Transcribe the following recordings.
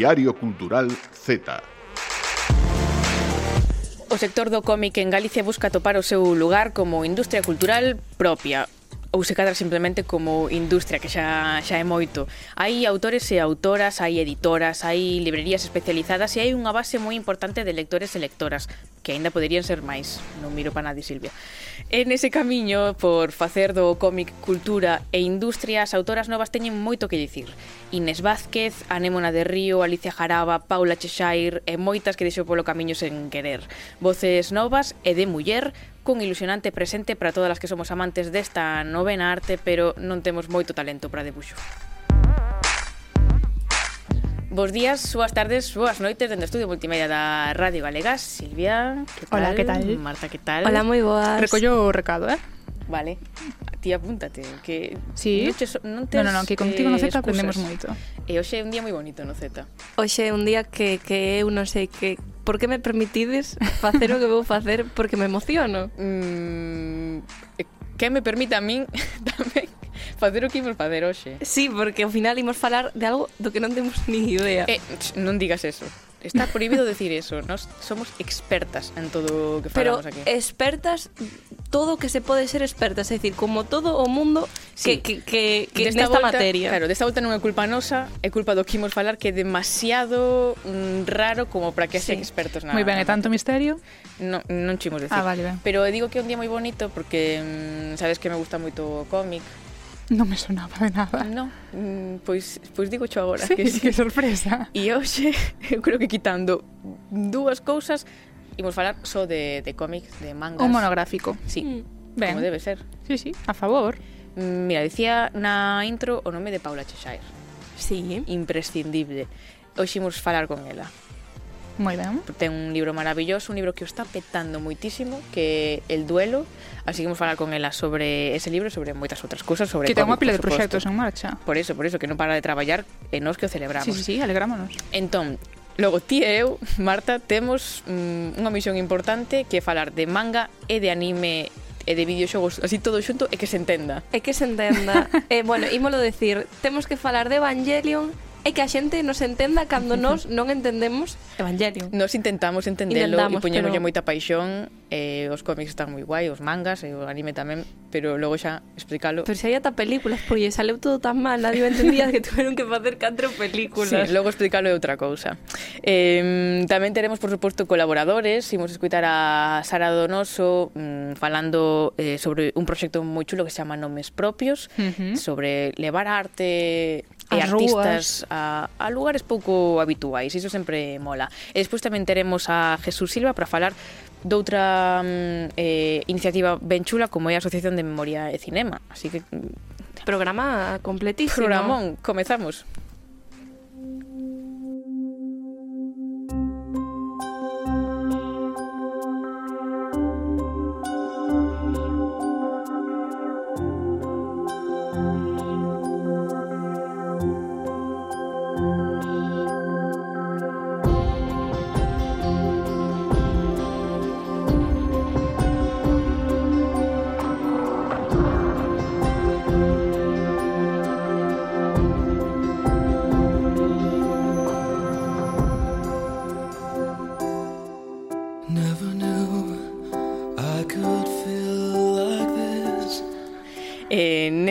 Diario Cultural Z. O sector do cómic en Galicia busca topar o seu lugar como industria cultural propia, ou se cadra simplemente como industria, que xa, xa é moito. Hai autores e autoras, hai editoras, hai librerías especializadas e hai unha base moi importante de lectores e lectoras, que aínda poderían ser máis, non miro para nadie, Silvia. En ese camiño, por facer do cómic cultura e industria, as autoras novas teñen moito que dicir. Inés Vázquez, Anémona de Río, Alicia Jaraba, Paula Cheshire e moitas que deixou polo camiño sen querer. Voces novas e de muller, cun ilusionante presente para todas as que somos amantes desta novena arte, pero non temos moito talento para debuxo. Bos días, súas tardes, súas noites dentro do Estudio Multimedia da Radio Galegas. Silvia, que tal? Hola, que tal? Marta, que tal? Hola, moi boas. Recollo o recado, eh? Vale. Ti apúntate, que sí. non, tes, non tes No, no, no, que contigo no Z aprendemos moito. E hoxe é un día moi bonito no Z. Hoxe é un día que, que eu non sei que por que me permitides facer o que vou facer porque me emociono? Mm, que me permita a min tamén facer o que imos facer hoxe. Sí, porque ao final imos falar de algo do que non temos ni idea. Eh, non digas eso. Está prohibido decir eso. Nos somos expertas en todo o que falamos Pero aquí. expertas todo que se pode ser expertas, é dicir, como todo o mundo sí. que, que, que, que desta nesta volta, materia. Claro, desta volta non é culpa nosa, é culpa do que imos falar que é demasiado mm, raro como para que sí. expertos nada. Moi ben, é tanto misterio? No, non chimos decir. Ah, vale, ben. Pero digo que é un día moi bonito porque mm, sabes que me gusta moito o cómic, Non me sonaba de nada. No, mm, pois, pois digo cho agora. Sí, que, sí. que sorpresa. E hoxe, eu creo que quitando dúas cousas, imos falar só de, de cómics, de mangas. Un monográfico. Sí, mm. Ben. como debe ser. Sí, sí, a favor. Mm, mira, dicía na intro o nome de Paula Cheshire. Sí. Imprescindible. Hoxe imos falar con ela. Moi ben. Ten un libro maravilloso, un libro que o está petando moitísimo, que El duelo, así que vamos falar con ela sobre ese libro, sobre moitas outras cousas, sobre Que ten unha pila de proxectos en marcha. Por eso, por eso, que non para de traballar e nós que o celebramos. Sí, sí, sí alegrámonos. Entón, Logo, ti e eu, Marta, temos mm, unha misión importante que é falar de manga e de anime e de videoxogos así todo xunto e que se entenda. E que se entenda. eh, bueno, ímolo decir, temos que falar de Evangelion é que a xente nos entenda cando nós non entendemos Evangelio. Nos intentamos entendelo intentamos, e poñémoslle pero... moita paixón, eh, os cómics están moi guai, os mangas e eh, o anime tamén, pero logo xa explicalo. Pero se hai ata películas, pois, porque saleu todo tan mal, nadie entendía que tuveron que facer catro películas. Sí, logo explicalo é outra cousa. Eh, tamén teremos, por suposto, colaboradores, imos escutar a Sara Donoso mm, falando eh, sobre un proxecto moi chulo que se chama Nomes Propios, uh -huh. sobre levar a arte e As artistas a, a lugares pouco habituais, iso sempre mola. E despois tamén teremos a Jesús Silva para falar doutra mm, eh, iniciativa ben chula como é a Asociación de Memoria e Cinema. Así que... Mm, Programa completísimo. Programón, comezamos.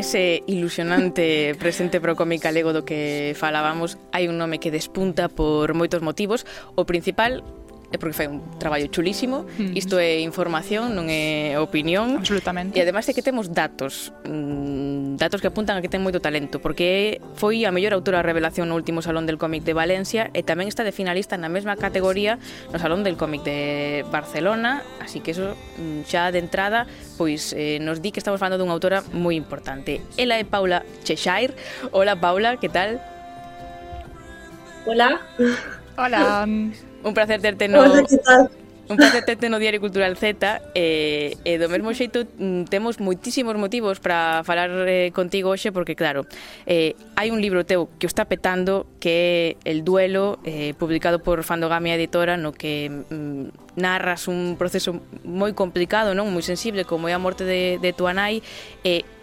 nese ilusionante presente pro cómic galego do que falábamos hai un nome que despunta por moitos motivos. O principal é porque fai un traballo chulísimo. Mm. Isto é información, non é opinión. Absolutamente. E ademais é que temos datos, mm, datos que apuntan a que ten moito talento, porque foi a mellor autora revelación no último Salón del Cómic de Valencia e tamén está de finalista na mesma categoría no Salón del Cómic de Barcelona, así que eso mm, xa de entrada pois eh, nos di que estamos falando dunha autora moi importante. Ela é Paula Cheshire. Hola Paula, que tal? Hola. Hola. Un placer terte no... Un placer terte no Diario Cultural Z. Eh, e do mesmo xeito mm, temos moitísimos motivos para falar eh, contigo hoxe porque claro eh, hai un libro teu que o está petando que é El Duelo eh, publicado por Fandogamia Editora no que mm, narras un proceso moi complicado non? Moi sensible como é a morte de, de tua nai e eh,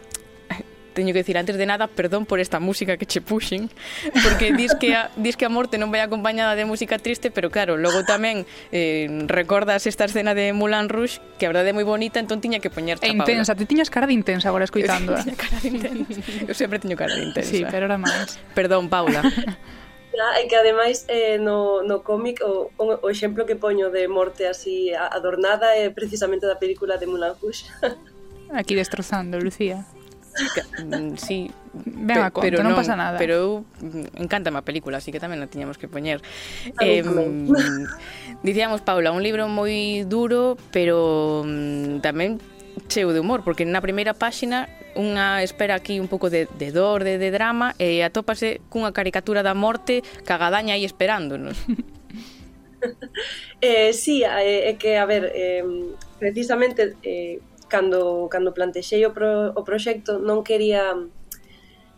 teño que dicir antes de nada, perdón por esta música que che puxen, porque dis que a, dis que a morte non vai acompañada de música triste, pero claro, logo tamén eh, recordas esta escena de Mulan Rouge, que a verdade é moi bonita, entón tiña que poñer É intensa, ti tiñas cara de intensa agora escoitando. Tiña cara de intensa. Eu sempre teño cara de intensa. Sí, pero era máis. Perdón, Paula. Ah, e que ademais eh, no, no cómic o, o exemplo que poño de morte así adornada é precisamente da película de Mulan Rouge. Aquí destrozando, Lucía mm, sí, Ben a conto, pero non, non pasa nada. Pero mm, eu encántame a película, así que tamén a tiñamos que poñer. Eh, dicíamos Paula, un libro moi duro, pero mm, tamén cheo de humor, porque na primeira páxina unha espera aquí un pouco de, de dor, de, de drama, e atópase cunha caricatura da morte cagadaña aí esperándonos. eh, sí, eh, é eh, que, a ver, eh, precisamente eh, cando, cando plantexei o, pro, o proxecto non quería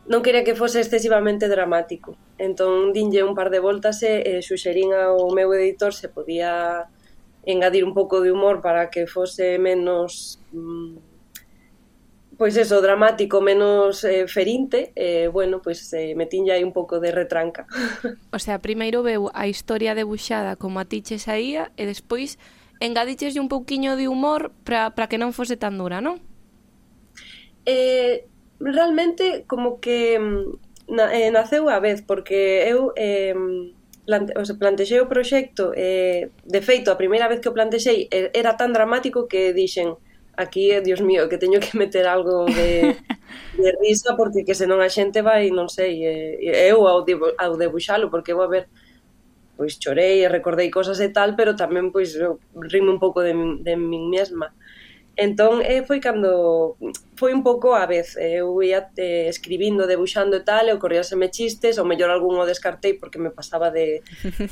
non quería que fose excesivamente dramático. Entón dinlle un par de voltas e, eh, xuxerín ao meu editor se podía engadir un pouco de humor para que fose menos mm, pois eso, dramático, menos eh, ferinte, eh, bueno, pois eh, metinlle aí un pouco de retranca. O sea, primeiro veu a historia debuxada como a ti che saía e despois engadicheslle un pouquiño de humor para para que non fose tan dura, non? Eh, realmente como que mm, na, eh, naceu a vez porque eu eh, plante, o sea, plantexei o proxecto eh, de feito a primeira vez que o plantexei era tan dramático que dixen aquí, eh, dios mío, que teño que meter algo de, de risa porque que senón a xente vai, non sei, eh, eu ao, dibu, ao debuxalo porque vou a ver pois chorei e recordei cosas e tal, pero tamén pois eu rime un pouco de, min, de min mesma. Entón, eh, foi cando foi un pouco a vez, eh, eu ia eh, escribindo, debuxando e tal, e ocorríaseme chistes, ou mellor algún o descartei porque me pasaba de,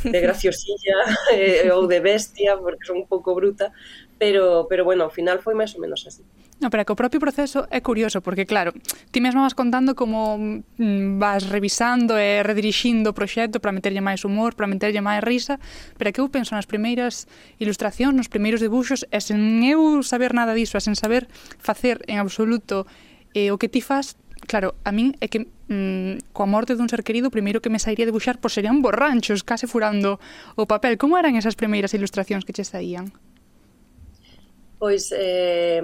de graciosilla eh, ou de bestia, porque son un pouco bruta, pero, pero bueno, ao final foi máis ou menos así. No, pero que o propio proceso é curioso, porque claro, ti mesma vas contando como mm, vas revisando e redirixindo o proxecto para meterlle máis humor, para meterlle máis risa, pero que eu penso nas primeiras ilustracións, nos primeiros debuxos, e sen eu saber nada diso, e sen saber facer en absoluto eh, o que ti faz, claro, a min é que mm, coa morte dun ser querido, o primeiro que me sairía debuxar, pois serían borranchos, case furando o papel. Como eran esas primeiras ilustracións que che saían? Pois eh,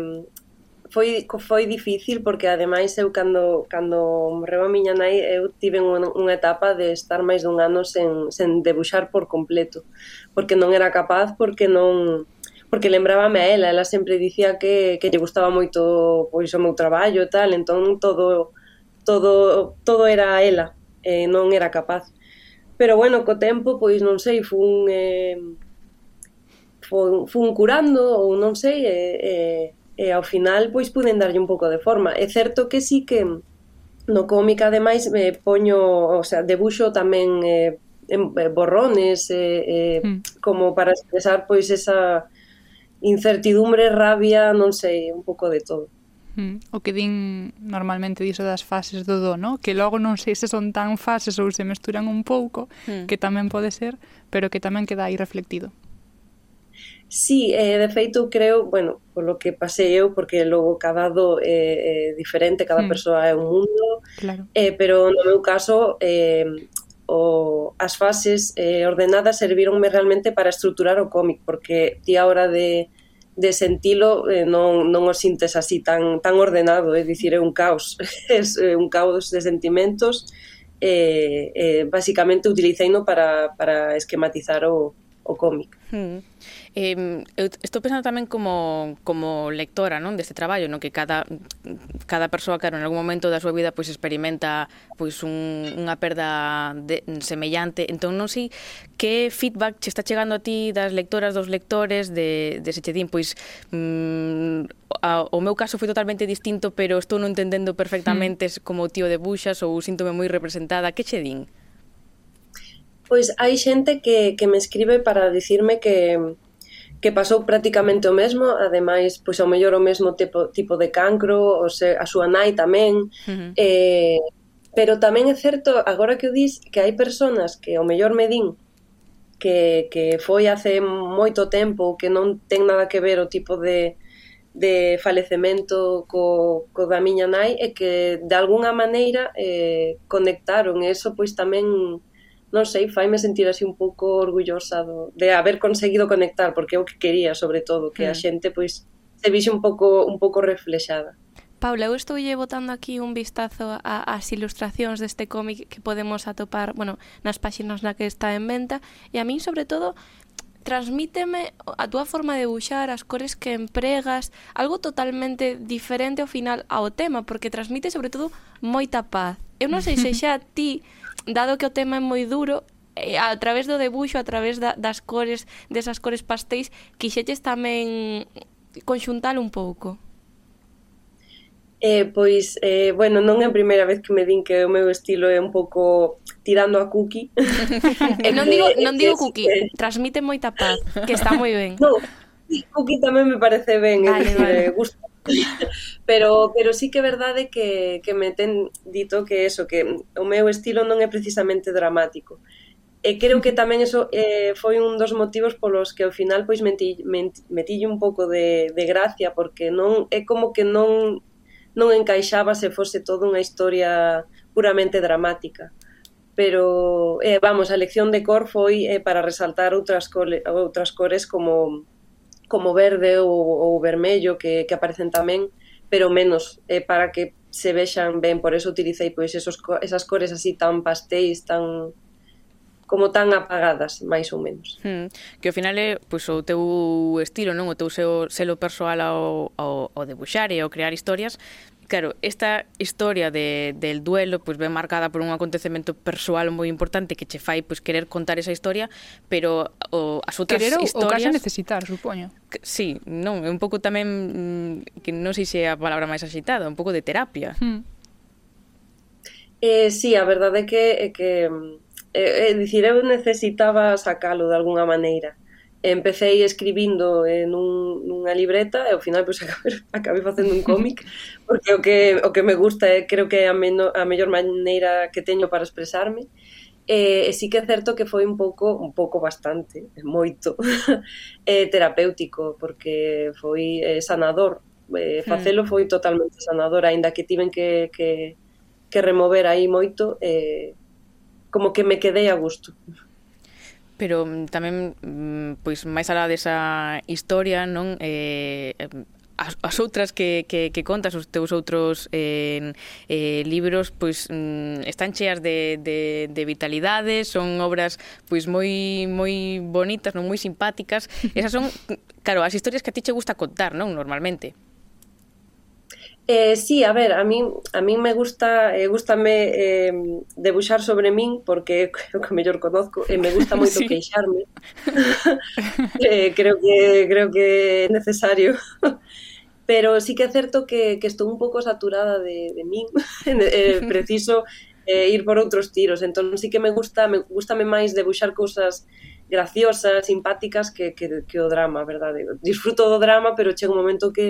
foi, foi difícil porque ademais eu cando, cando morreu a miña nai eu tive unha, unha etapa de estar máis dun ano sen, sen debuxar por completo porque non era capaz porque non porque lembrábame a ela, ela sempre dicía que, que lle gustaba moito pois o meu traballo e tal, entón todo todo todo era a ela, eh, non era capaz. Pero bueno, co tempo pois non sei, fun eh, fun, fun curando ou non sei, e, eh, eh, e ao final pois puden darlle un pouco de forma. É certo que sí que no cómic ademais me poño, o sea, debuxo tamén eh, en, eh, borrones eh, eh, mm. como para expresar pois esa incertidumbre, rabia, non sei, un pouco de todo. Mm. O que din normalmente diso das fases do do, no? que logo non sei se son tan fases ou se mesturan un pouco, mm. que tamén pode ser, pero que tamén queda aí reflectido. Sí, eh, de feito creo, bueno, polo que pasei eu, porque logo cada do é, eh, é diferente, cada mm. persoa é un mundo, claro. eh, pero no meu caso eh, o, as fases eh, ordenadas servironme realmente para estruturar o cómic, porque ti a hora de, de sentilo eh, non, non o sintes así tan, tan ordenado, é dicir, é un caos, é eh, un caos de sentimentos, eh, eh, basicamente utilicei no para, para esquematizar o, o cómic. Mm. Eh, eu estou pensando tamén como, como lectora non deste traballo, non que cada, cada persoa, claro, en algún momento da súa vida pois experimenta pois un, unha perda de, semellante. Entón, non sei que feedback che está chegando a ti das lectoras, dos lectores de, de Sechedín, pois mm, a, o meu caso foi totalmente distinto, pero estou non entendendo perfectamente mm. como tío de buxas ou síntome moi representada. Que che din? Pois hai xente que, que me escribe para dicirme que, que pasou prácticamente o mesmo, ademais, pois ao mellor o mesmo tipo, tipo de cancro, o se, a súa nai tamén, uh -huh. eh, pero tamén é certo, agora que o dis, que hai personas que ao mellor me din que, que foi hace moito tempo que non ten nada que ver o tipo de, de falecemento co, co da miña nai e que de algunha maneira eh, conectaron e eso pois tamén non sei, faime sentir así un pouco orgullosa do, de haber conseguido conectar, porque é o que quería, sobre todo, que mm. a xente pois se vixe un pouco un pouco reflexada. Paula, eu estou lle botando aquí un vistazo a, as ilustracións deste cómic que podemos atopar, bueno, nas páxinas na que está en venta, e a min, sobre todo, transmíteme a túa forma de buxar, as cores que empregas, algo totalmente diferente ao final ao tema, porque transmite sobre todo moita paz. Eu non sei se xa ti dado que o tema é moi duro, eh, a través do debuxo, a través da, das cores, desas cores pastéis, quixeches tamén conxuntar un pouco. Eh, pois, eh, bueno, non é a primeira vez que me din que o meu estilo é un pouco tirando a cookie. eh, non digo, non digo cookie, transmite moita paz, que está moi ben. No, cookie tamén me parece ben, vale, vale. Eh, gusta pero, pero sí que é verdade que, que me ten dito que eso, que o meu estilo non é precisamente dramático. E creo que tamén eso eh, foi un dos motivos polos que ao final pois meti, meti, metille un pouco de, de gracia porque non é como que non non encaixaba se fose toda unha historia puramente dramática pero eh, vamos, a elección de cor foi eh, para resaltar outras cole, outras cores como como verde ou, ou vermello que, que aparecen tamén, pero menos, eh, para que se vexan ben, por eso utilicei pois esos, esas cores así tan pastéis, tan como tan apagadas, máis ou menos. Hmm. Que ao final é pois, o teu estilo, non o teu selo persoal ao, ao, ao debuxar e ao crear historias, Claro, esta historia de, del duelo pois pues, ve marcada por un acontecemento persoal moi importante que che fai pois pues, querer contar esa historia, pero o, as outras querer, historias... Querer ou case necesitar, supoño. Que, sí, non, é un pouco tamén, mm, que non sei se é a palabra máis axitada, un pouco de terapia. Hmm. Eh, sí, a verdade é que, é que mm, é, é dicir, eu necesitaba sacalo de alguna maneira empecéi escribindo en un, nunha libreta e ao final pois, acabei, acabei facendo un cómic porque o que, o que me gusta é creo que é a, meno, a mellor maneira que teño para expresarme. E, e sí que é certo que foi un pouco un pouco bastante, moito e eh, terapéutico porque foi eh, sanador. Eh, hmm. facelo foi totalmente sanador aínda que tiven que, que, que remover aí moito eh, como que me quedei a gusto pero mm, tamén mm, pois máis alá desa historia, non? Eh, eh as, as outras que, que, que contas os teus outros eh, eh, libros pois mm, están cheas de, de, de vitalidade son obras pois moi moi bonitas non? Moi simpáticas. Esas son claro as historias que a ti che gusta contar non? Normalmente. Eh, sí, a ver, a min, a min me gusta, eh, gustame eh, debuxar sobre min porque é o que mellor conozco e me gusta moito sí. queixarme. eh, creo que creo que é necesario. Pero sí que é certo que, que estou un pouco saturada de, de min. eh, preciso eh, ir por outros tiros. Entón sí que me gusta, me gustame máis debuxar cousas graciosas, simpáticas que, que, que o drama, verdade? Disfruto do drama, pero chega un momento que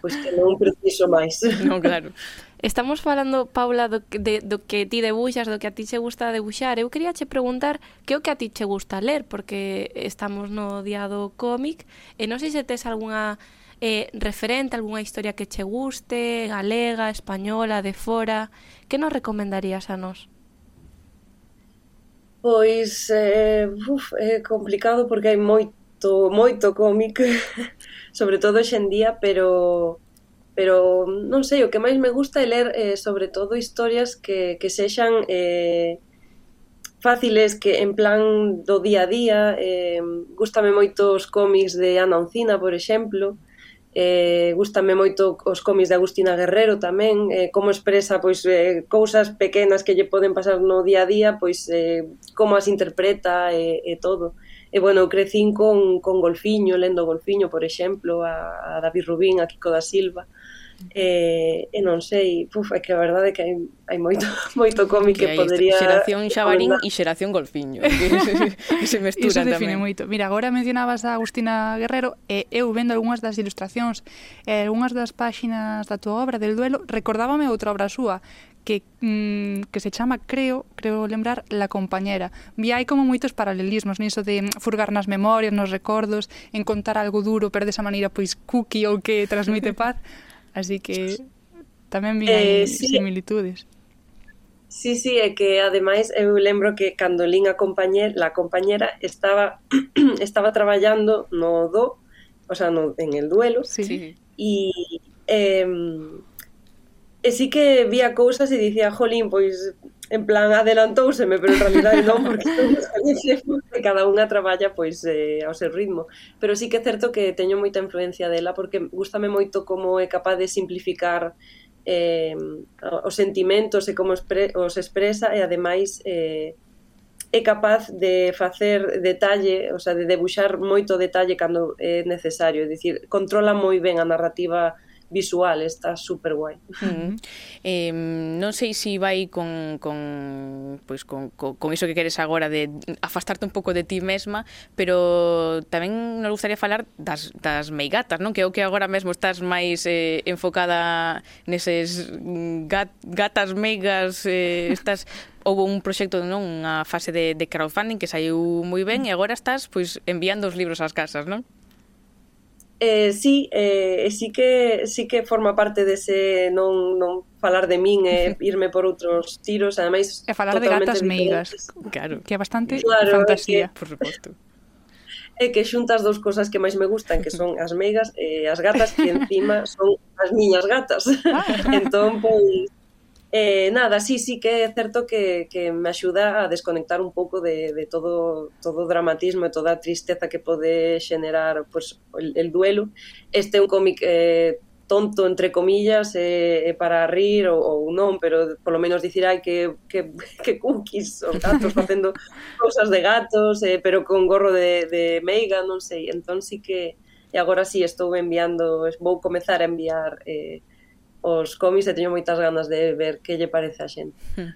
pois pues, que non preciso máis. Non, claro. Estamos falando, Paula, do, de, do que ti debuxas, do que a ti che gusta debuxar. Eu quería che preguntar que o que a ti che gusta ler, porque estamos no día do cómic, e non sei se tes algunha eh, referente, algunha historia que che guste, galega, española, de fora, que nos recomendarías a nós? Pois eh, uf, é complicado porque hai moito moito cómic, sobre todo hoxendía, pero pero non sei, o que máis me gusta é ler eh, sobre todo historias que, que sexan eh, fáciles que en plan do día a día eh, gustame moitos cómics de Ana Oncina, por exemplo eh, gustame moito os cómics de Agustina Guerrero tamén, eh, como expresa pois eh, cousas pequenas que lle poden pasar no día a día, pois eh, como as interpreta e, eh, e todo. E bueno, eu crecín con, con Golfiño, lendo Golfiño, por exemplo, a, a David Rubín, a Kiko da Silva, e, e non sei, puf, é que a verdade é que hai, hai moito moito cómic que, que podería xeración Xabarín e xeración Golfiño que se mesturan Iso define tamén. moito. Mira, agora mencionabas a Agustina Guerrero e eu vendo algunhas das ilustracións e algunhas das páxinas da tua obra del duelo, recordábame outra obra súa que, mm, que se chama, creo, creo lembrar, La compañera. Vi hai como moitos paralelismos niso de mm, furgar nas memorias, nos recordos, en contar algo duro, pero desa maneira pois cookie ou que transmite paz. Así que tamén vi eh, sí. similitudes. Sí, sí, é que ademais eu lembro que cando lín a compañera, la compañera estaba estaba traballando no do, o sea, no, en el duelo. Sí. E eh, e sí que vía cousas e dicía, "Jolín, pois en plan adelantouseme, pero en realidad non, porque porque cada unha traballa pois eh, ao seu ritmo. Pero sí que é certo que teño moita influencia dela porque gustame moito como é capaz de simplificar eh, os sentimentos e como expre os expresa e ademais eh, é capaz de facer detalle, o sea, de debuxar moito detalle cando é necesario, é dicir, controla moi ben a narrativa visual, está super guai. Mm -hmm. eh, non sei se si vai con, con, pois con, con, con iso que queres agora de afastarte un pouco de ti mesma, pero tamén nos gustaría falar das, das meigatas, non? Que é o que agora mesmo estás máis eh, enfocada neses mm, gat, gatas meigas, eh, estás houve un proxecto, non, unha fase de, de crowdfunding que saiu moi ben e agora estás pois enviando os libros ás casas, non? Eh, sí, eh, sí que sí que forma parte dese non, non falar de min e eh, irme por outros tiros, ademais E falar de gatas meigas, claro, que é bastante claro, fantasía, que, por suposto. É que xuntas dous cosas que máis me gustan, que son as meigas e as gatas, que encima son as miñas gatas. Ah. Entón, pois, Eh, nada, sí, sí que é certo que, que me axuda a desconectar un pouco de, de todo, todo o dramatismo e toda a tristeza que pode xenerar pues, el, el duelo. Este é un cómic eh, tonto, entre comillas, eh, eh para rir ou, ou non, pero polo menos dicir ai que, que, que cookies ou gatos facendo cousas de gatos, eh, pero con gorro de, de meiga, non sei. Entón sí que... E agora sí estou enviando, vou comezar a enviar eh, os cómics e teño moitas ganas de ver que lle parece a xente.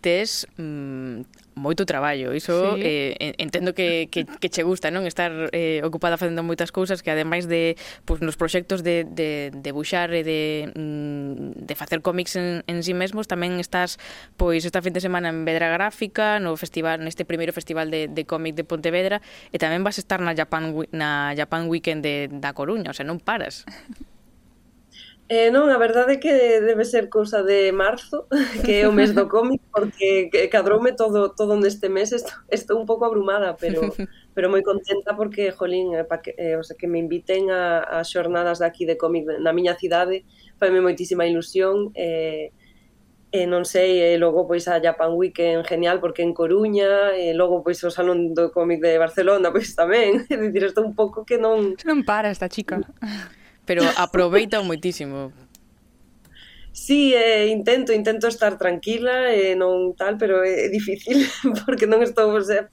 Tes mm, moito traballo, iso sí. eh, entendo que, que, que che gusta, non? Estar eh, ocupada facendo moitas cousas que ademais de pues, nos proxectos de, de, de buxar e de, mm, de facer cómics en, en sí mesmos, tamén estás pois esta fin de semana en Vedra Gráfica, no festival neste primeiro festival de, de cómic de Pontevedra e tamén vas estar na Japan na Japan Weekend de, da Coruña, o sea, non paras. Eh, non, a verdade é que debe ser cousa de marzo, que é o mes do cómic, porque cadroume todo todo neste mes, estou, estou un pouco abrumada, pero pero moi contenta porque, jolín, eh, pa que, eh, o sea, que me inviten a, a xornadas de aquí de cómic na miña cidade, faime moitísima ilusión, eh, e eh, non sei, e eh, logo pois a Japan Weekend genial porque en Coruña, e eh, logo pois o Salón do Cómic de Barcelona pois tamén, é dicir, estou un pouco que non... Non para esta chica pero aproveita moitísimo. Sí, eh, intento, intento estar tranquila, eh, non tal, pero é, é difícil porque non estou, o sea,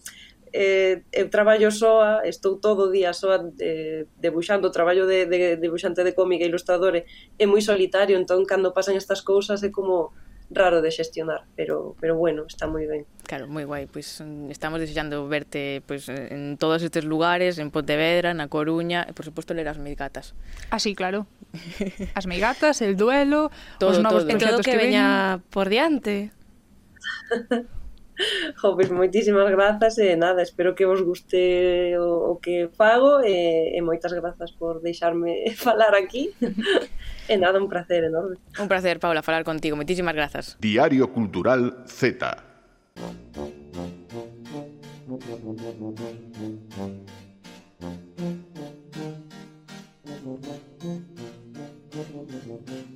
eh, eu traballo soa, estou todo o día soa eh, debuxando, traballo de, de, de debuxante de cómica e ilustrador é moi solitario, entón cando pasan estas cousas é como raro de xestionar, pero pero bueno, está moi ben. Claro, moi guai, pois mm, estamos desexando verte pois en todos estes lugares, en Pontevedra, na Coruña, e por suposto ler as meigatas. Ah, sí, claro. As meigatas, el duelo, todo, os novos todo. proxectos todo que, que veña por diante. jo, pois moitísimas grazas e nada, espero que vos guste o, o que fago e, e moitas grazas por deixarme falar aquí. e nada, un placer enorme. Un placer, Paula, falar contigo. Moitísimas grazas. Diario Cultural Z. Thank you.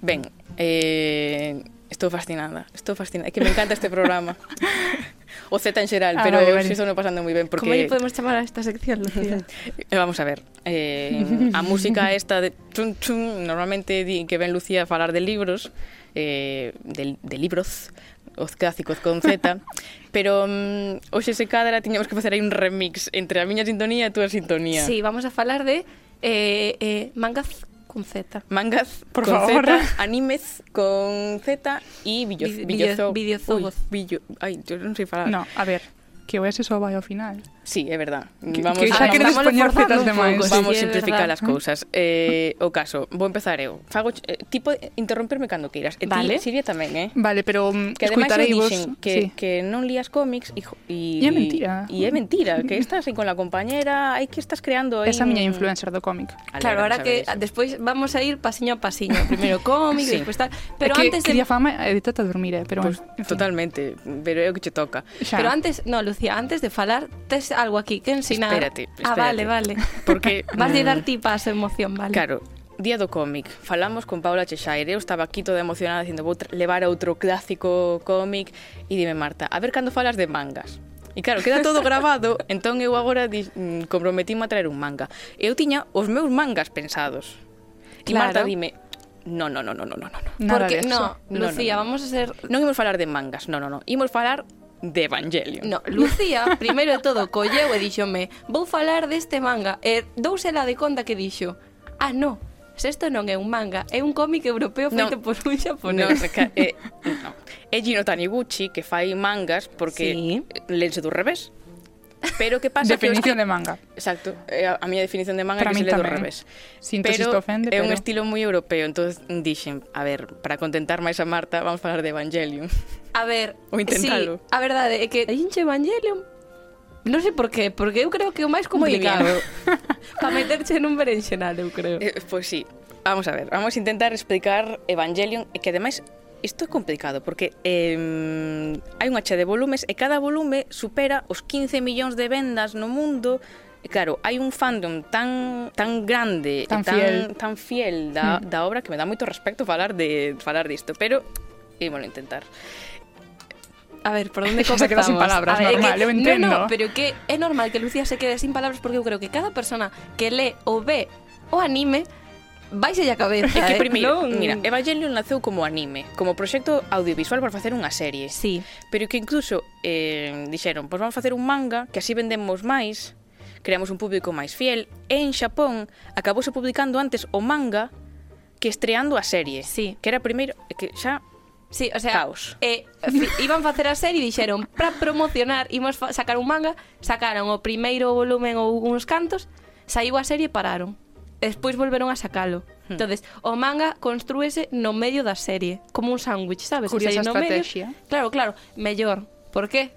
Ben, eh, estou fascinada, estou fascinada, é que me encanta este programa. o Z en xeral, ah, pero vale, vale. estou pasando moi ben porque Como lle podemos chamar a esta sección, Lucía? Vamos a ver. Eh, a música esta de chun chun normalmente di que ven Lucía falar de libros, eh, de, de libros, os clásicos con Z, pero um, hoxe se cadra tiñamos que facer aí un remix entre a miña sintonía e a túa sintonía. Sí, vamos a falar de eh, eh, mangas Con Z. Mangas, por con favor. Z, animes con Z y videos. Videos. Ay, yo non sei falar. No, a ver, que voy a ser solo ao final. Sí, é verdad. Que, vamos, que xa vamos, queredes poñer cetas de máis. Vamos sí, simplificar as cousas. Eh, o caso, vou empezar eu. Fago, eh, tipo, interromperme cando queiras. E vale. ti, Silvia, tamén, eh? Vale, pero um, que escutarei vos... Que, sí. que non lías cómics e... E é mentira. E é mentira, que estás aí con la compañera, aí que estás creando... Aí Esa un... miña influencer do cómic. Claro, ahora que despois vamos a ir pasiño a pasiño. Primeiro cómic, sí. despois tal... Pero é que, antes de... Quería fama e a dormir, eh? pero... Pues, en fin. Totalmente, pero é o que che toca. Xa. Pero antes, no, Lucía, antes de falar, tes algo aquí que ensinar. Espérate, espérate. Ah, vale, vale. Porque vas de dar mm, tipas emoción, vale. Claro, Día do cómic. Falamos con Paula Cheshire, eu estaba aquí toda emocionada dicindo vou levar outro clásico cómic e dime Marta, a ver cando falas de mangas. E claro, queda todo grabado, entón eu agora mm, comprometíme a traer un manga. Eu tiña os meus mangas pensados. E claro. Marta dime, no, no, no, no, no, no, no. Porque, no, no, Lucía, no, no, no. vamos a ser... Non imos falar de mangas, no, no, no. Imos falar de Evangelion. No, Lucía, primeiro de todo, colleu e díxome vou falar deste manga e dousela de conta que dixo ah, no, se isto non é un manga, é un cómic europeo feito no, por un xaponés. No, reca, é, no. é Gino Taniguchi que fai mangas porque sí. Eh, lense do revés. Pero que pasa definición que... Definición de manga. Exacto. Eh, a miña definición de manga para que se le do revés. Sinto pero ofende, pero... é un estilo moi europeo. entonces dixen, a ver, para contentar máis a Marta, vamos falar de Evangelion. A ver, ou intentalo. Sí, a verdade é que a gente Evangelion Non sei por qué, porque eu creo que é o máis complicado Para meterche nun berenxenal, eu creo eh, Pois pues sí, vamos a ver, vamos a intentar explicar Evangelion E que ademais Isto é complicado porque eh, hai unha che de volumes e cada volume supera os 15 millóns de vendas no mundo E claro, hai un fandom tan tan grande tan e tan fiel, tan fiel da, mm. da obra que me dá moito respecto falar de falar disto, pero ímolo intentar. A ver, por onde comezamos? Se queda sin palabras, ver, normal, que, eu entendo. No, no, pero que é normal que Lucía se quede sin palabras porque eu creo que cada persona que lee ou ve o anime Vaise a cabeza, É que eh? primeiro, non... mira, mm. Evangelion naceu como anime, como proxecto audiovisual para facer unha serie. Sí. Pero que incluso eh, dixeron, pois pues vamos facer un manga, que así vendemos máis, creamos un público máis fiel, e en Xapón acabouse publicando antes o manga que estreando a serie. Sí. Que era primeiro, que xa Sí, o sea, Caos. Eh, iban facer a serie e dixeron para promocionar, imos sacar un manga, sacaron o primeiro volumen ou uns cantos, saiu a serie e pararon despois volveron a sacalo. Hmm. Entonces, o manga construese no medio da serie, como un sándwich, sabes? Curiosa o sea, no estrategia. Medio, claro, claro, mellor. Por qué?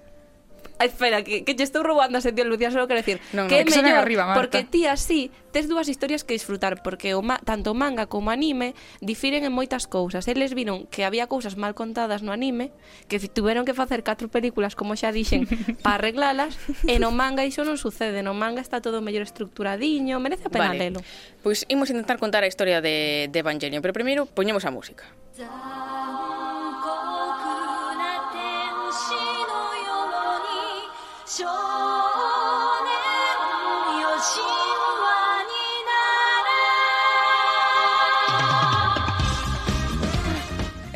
espera, que, que lle estou roubando a sección Lucía, só quero decir no, no, que é que mellor, arriba, Marta. porque ti así tes dúas historias que disfrutar, porque o ma, tanto o manga como o anime difiren en moitas cousas. Eles viron que había cousas mal contadas no anime, que tiveron que facer catro películas, como xa dixen, para arreglalas, e no manga iso non sucede, no manga está todo mellor estructuradiño, merece a pena vale. lelo. Pois pues, imos intentar contar a historia de, de Evangelion, pero primeiro poñemos a música. Da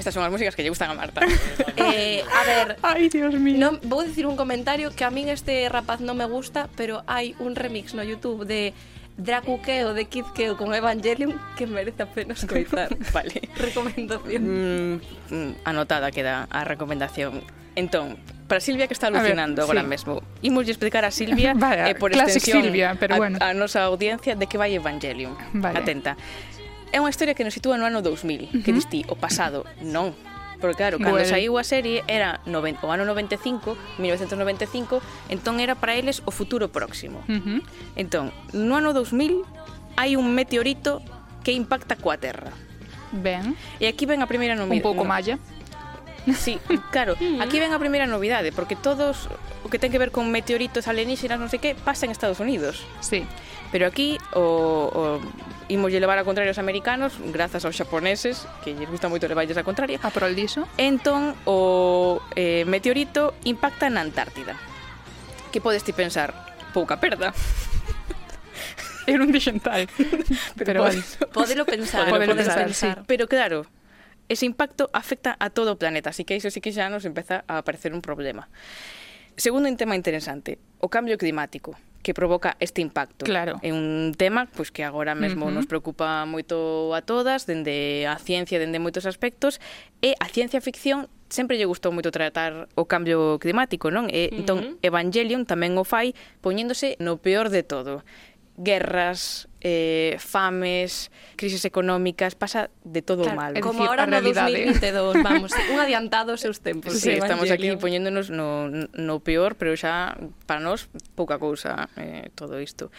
estas son as músicas que lle gustan a Marta. eh, a ver, Ai, Dios mío. Non, vou dicir un comentario que a min este rapaz non me gusta, pero hai un remix no YouTube de Dracuqueo de Kid Keo con Evangelion que merece a pena escoitar. vale. Recomendación. Mm, mm, anotada queda a recomendación. Entón, para Silvia que está alucinando ver, agora sí. mesmo. Imos explicar a Silvia vale, e eh, por extensión Silvia, pero bueno. a, a nosa audiencia de que vai Evangelion. Vale. Atenta é unha historia que nos sitúa no ano 2000, uh -huh. que distí o pasado, non. Porque claro, cando bueno. saiu a serie era noven, o ano 95, 1995, entón era para eles o futuro próximo. Uh -huh. Entón, no ano 2000 hai un meteorito que impacta coa Terra. Ben. E aquí ven a primeira novidade. Un pouco no. malla. Sí, claro. Aquí ven a primeira novidade, porque todos o que ten que ver con meteoritos alienígenas, non sei que, pasa en Estados Unidos. Sí. Pero aquí o, o imos levar a contrario aos americanos grazas aos xaponeses que lles gusta moito levarlles a contraria. A prol diso. Entón o eh, meteorito impacta na Antártida. Que podes ti pensar? Pouca perda. Era un dixental. Pero, pero vale. Podelo pensar. Podelo pensar, pensar. Sí. Pero claro, ese impacto afecta a todo o planeta, así que iso sí que xa nos empeza a aparecer un problema. Segundo un tema interesante, o cambio climático que provoca este impacto. Claro. É un tema pois que agora mesmo uh -huh. nos preocupa moito a todas, dende a ciencia, dende moitos aspectos, e a ciencia ficción sempre lle gustou moito tratar o cambio climático, non? E, entón. Evangelion tamén o fai poñéndose no peor de todo guerras, eh, fames, crises económicas, pasa de todo claro, mal. Como decir, ahora no realidade. 2022, vamos, un adiantado aos seus tempos. Sí, sí estamos aquí poñéndonos no, no peor, pero xa para nós pouca cousa eh, todo isto.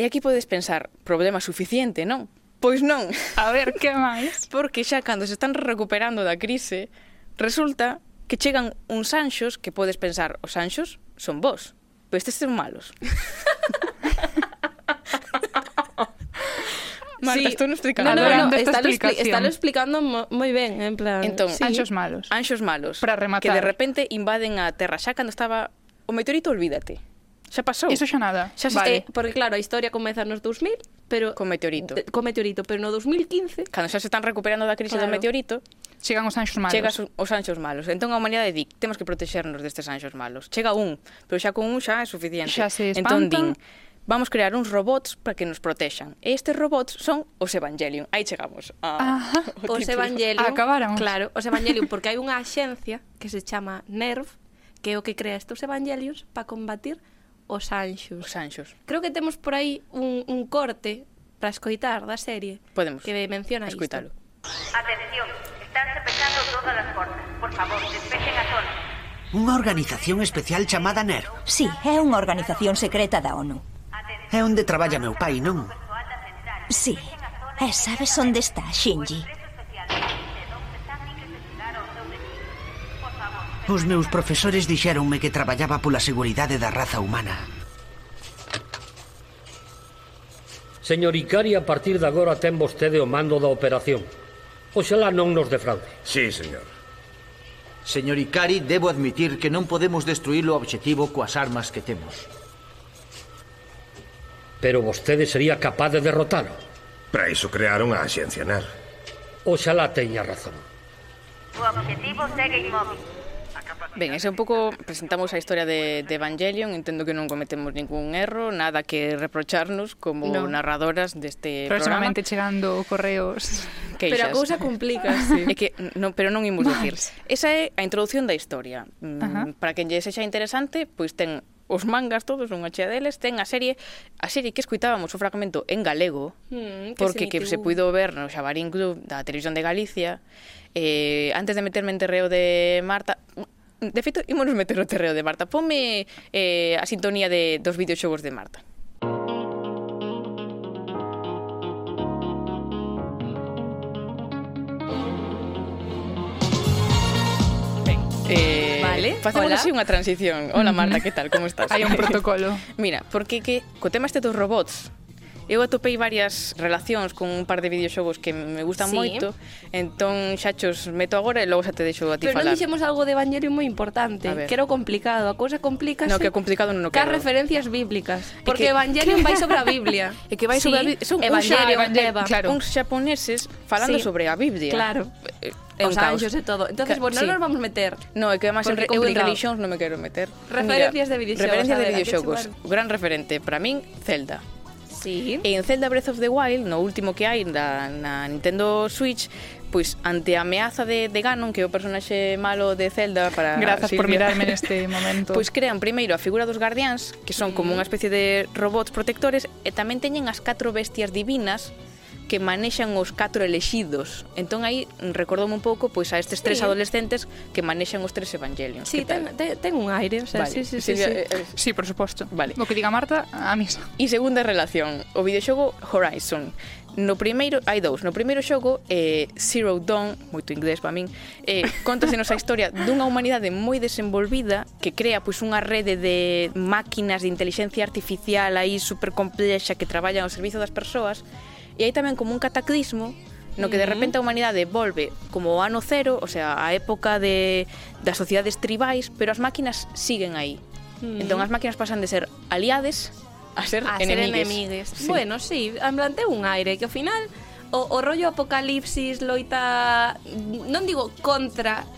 E aquí podes pensar, problema suficiente, non? Pois non. A ver, que máis? Porque xa cando se están recuperando da crise, resulta que chegan uns anxos que podes pensar, os anxos son vos, pero estes son malos. Marta, sí. estou non explicando. No, no, no, está lo explicando moi ben, en plan... Entón, sí. anxos malos. Anxos malos. Para rematar. Que de repente invaden a Terra. Xa cando estaba... O meteorito, olvídate. Xa pasou. Iso xa nada. Xa vale. eh, porque claro, a historia comeza nos 2000, pero con meteorito. De, con meteorito, pero no 2015, cando xa se están recuperando da crise claro. do meteorito, chegan os anxos malos. Chegas os anxos malos. Entón a humanidade di, temos que protexernos destes anxos malos. Chega un, pero xa con un xa é suficiente. Xa se espantan. Entón din, vamos crear uns robots para que nos protexan. E estes robots son os Evangelion. Aí chegamos. A, Ajá, os título. Evangelion. Acabaron. Claro, os Evangelion, porque hai unha axencia que se chama NERV, que é o que crea estes Evangelions para combatir os anxos. Os anxos. Creo que temos por aí un, un corte para escoitar da serie Podemos que menciona escoitalo. isto. Atención, están pechando todas as portas. Por favor, despejen a zona. Unha organización especial chamada NER. Sí, é unha organización secreta da ONU. É onde traballa meu pai, non? Sí. E sabes onde está Shinji? Os meus profesores dixéronme que traballaba pola seguridade da raza humana. Señor Icari, a partir de agora ten vostede o mando da operación. Oxalá non nos defraude. Sí, señor. Señor Ikari, debo admitir que non podemos destruir o obxectivo coas armas que temos. Pero vostede sería capaz de derrotalo. Para iso crearon a Axencia NAR. Oxalá teña razón. O objetivo segue inmóvil. Ben, ese un pouco presentamos a historia de, de Evangelion Entendo que non cometemos ningún erro Nada que reprocharnos como no. narradoras deste programa Próximamente chegando correos Queixas. Pero a cousa complica sí. é que, non, Pero non imos dicir Esa é a introducción da historia mm, Ajá. Para quen lle sexa interesante Pois ten os mangas todos, unha chea deles, ten a serie, a serie que escuitábamos o fragmento en galego, mm, que porque se que se puido ver no Xabarín Club da Televisión de Galicia, eh, antes de meterme en terreo de Marta, de feito, ímonos meter o terreo de Marta. Ponme eh, a sintonía de dos videoxogos de Marta. Eh, Facemos así unha transición. Hola Marta, que tal, como estás? Hai un protocolo. Mira, porque que co tema este dos robots, Eu atopei varias relacións con un par de videoxogos que me gustan sí. moito, entón xa chos meto agora e logo xa te deixo a ti Pero falar. Pero non dixemos algo de Evangelio moi importante, que era o complicado, a cousa complica No, que complicado non o quero. referencias bíblicas, porque que... Evangelion vai sobre a Biblia. E que vai sí, sobre a Biblia. Son Evangelion, un xa, Eva. Eh, claro. uns xaponeses falando sí. sobre a Biblia. Claro. Eh, é os anxos e todo. Entonces, Ca bueno, sí. non nos vamos meter. No, é que además en, re, eu en religións non me quero meter. Referencias Mira, de videoxogos. Referencias de videoxogos. Gran referente para min Zelda sí. e en Zelda Breath of the Wild, no último que hai na, na Nintendo Switch, pois ante a ameaza de, de Ganon, que é o personaxe malo de Zelda para Grazas por mirarme neste momento. Pois crean primeiro a figura dos guardiáns, que son como mm. unha especie de robots protectores e tamén teñen as catro bestias divinas que manexan os catro elexidos. Entón aí recordoume un pouco pois a estes sí. tres adolescentes que manexan os tres evangelios. Sí, ten, ten, ten un aire, o sea, vale. sí, sí, sí, sí. Sí, eh, eh, sí por suposto. Vale. O que diga Marta, a misa. E segunda relación, o videoxogo Horizon. No primeiro hai dous. No primeiro xogo eh, Zero Dawn, moito inglés para min, eh, contasenos a historia dunha humanidade moi desenvolvida que crea pois unha rede de máquinas de inteligencia artificial aí supercomplexa que traballan ao servizo das persoas E hai tamén como un cataclismo no que de repente a humanidade volve como o ano cero, o sea, a época de das sociedades tribais, pero as máquinas siguen aí. Mm. Entón as máquinas pasan de ser aliades a ser a enemigues. Ser enemigues. Sí. Bueno, sí, amblante un aire que ao final o, o rollo apocalipsis loita non digo contra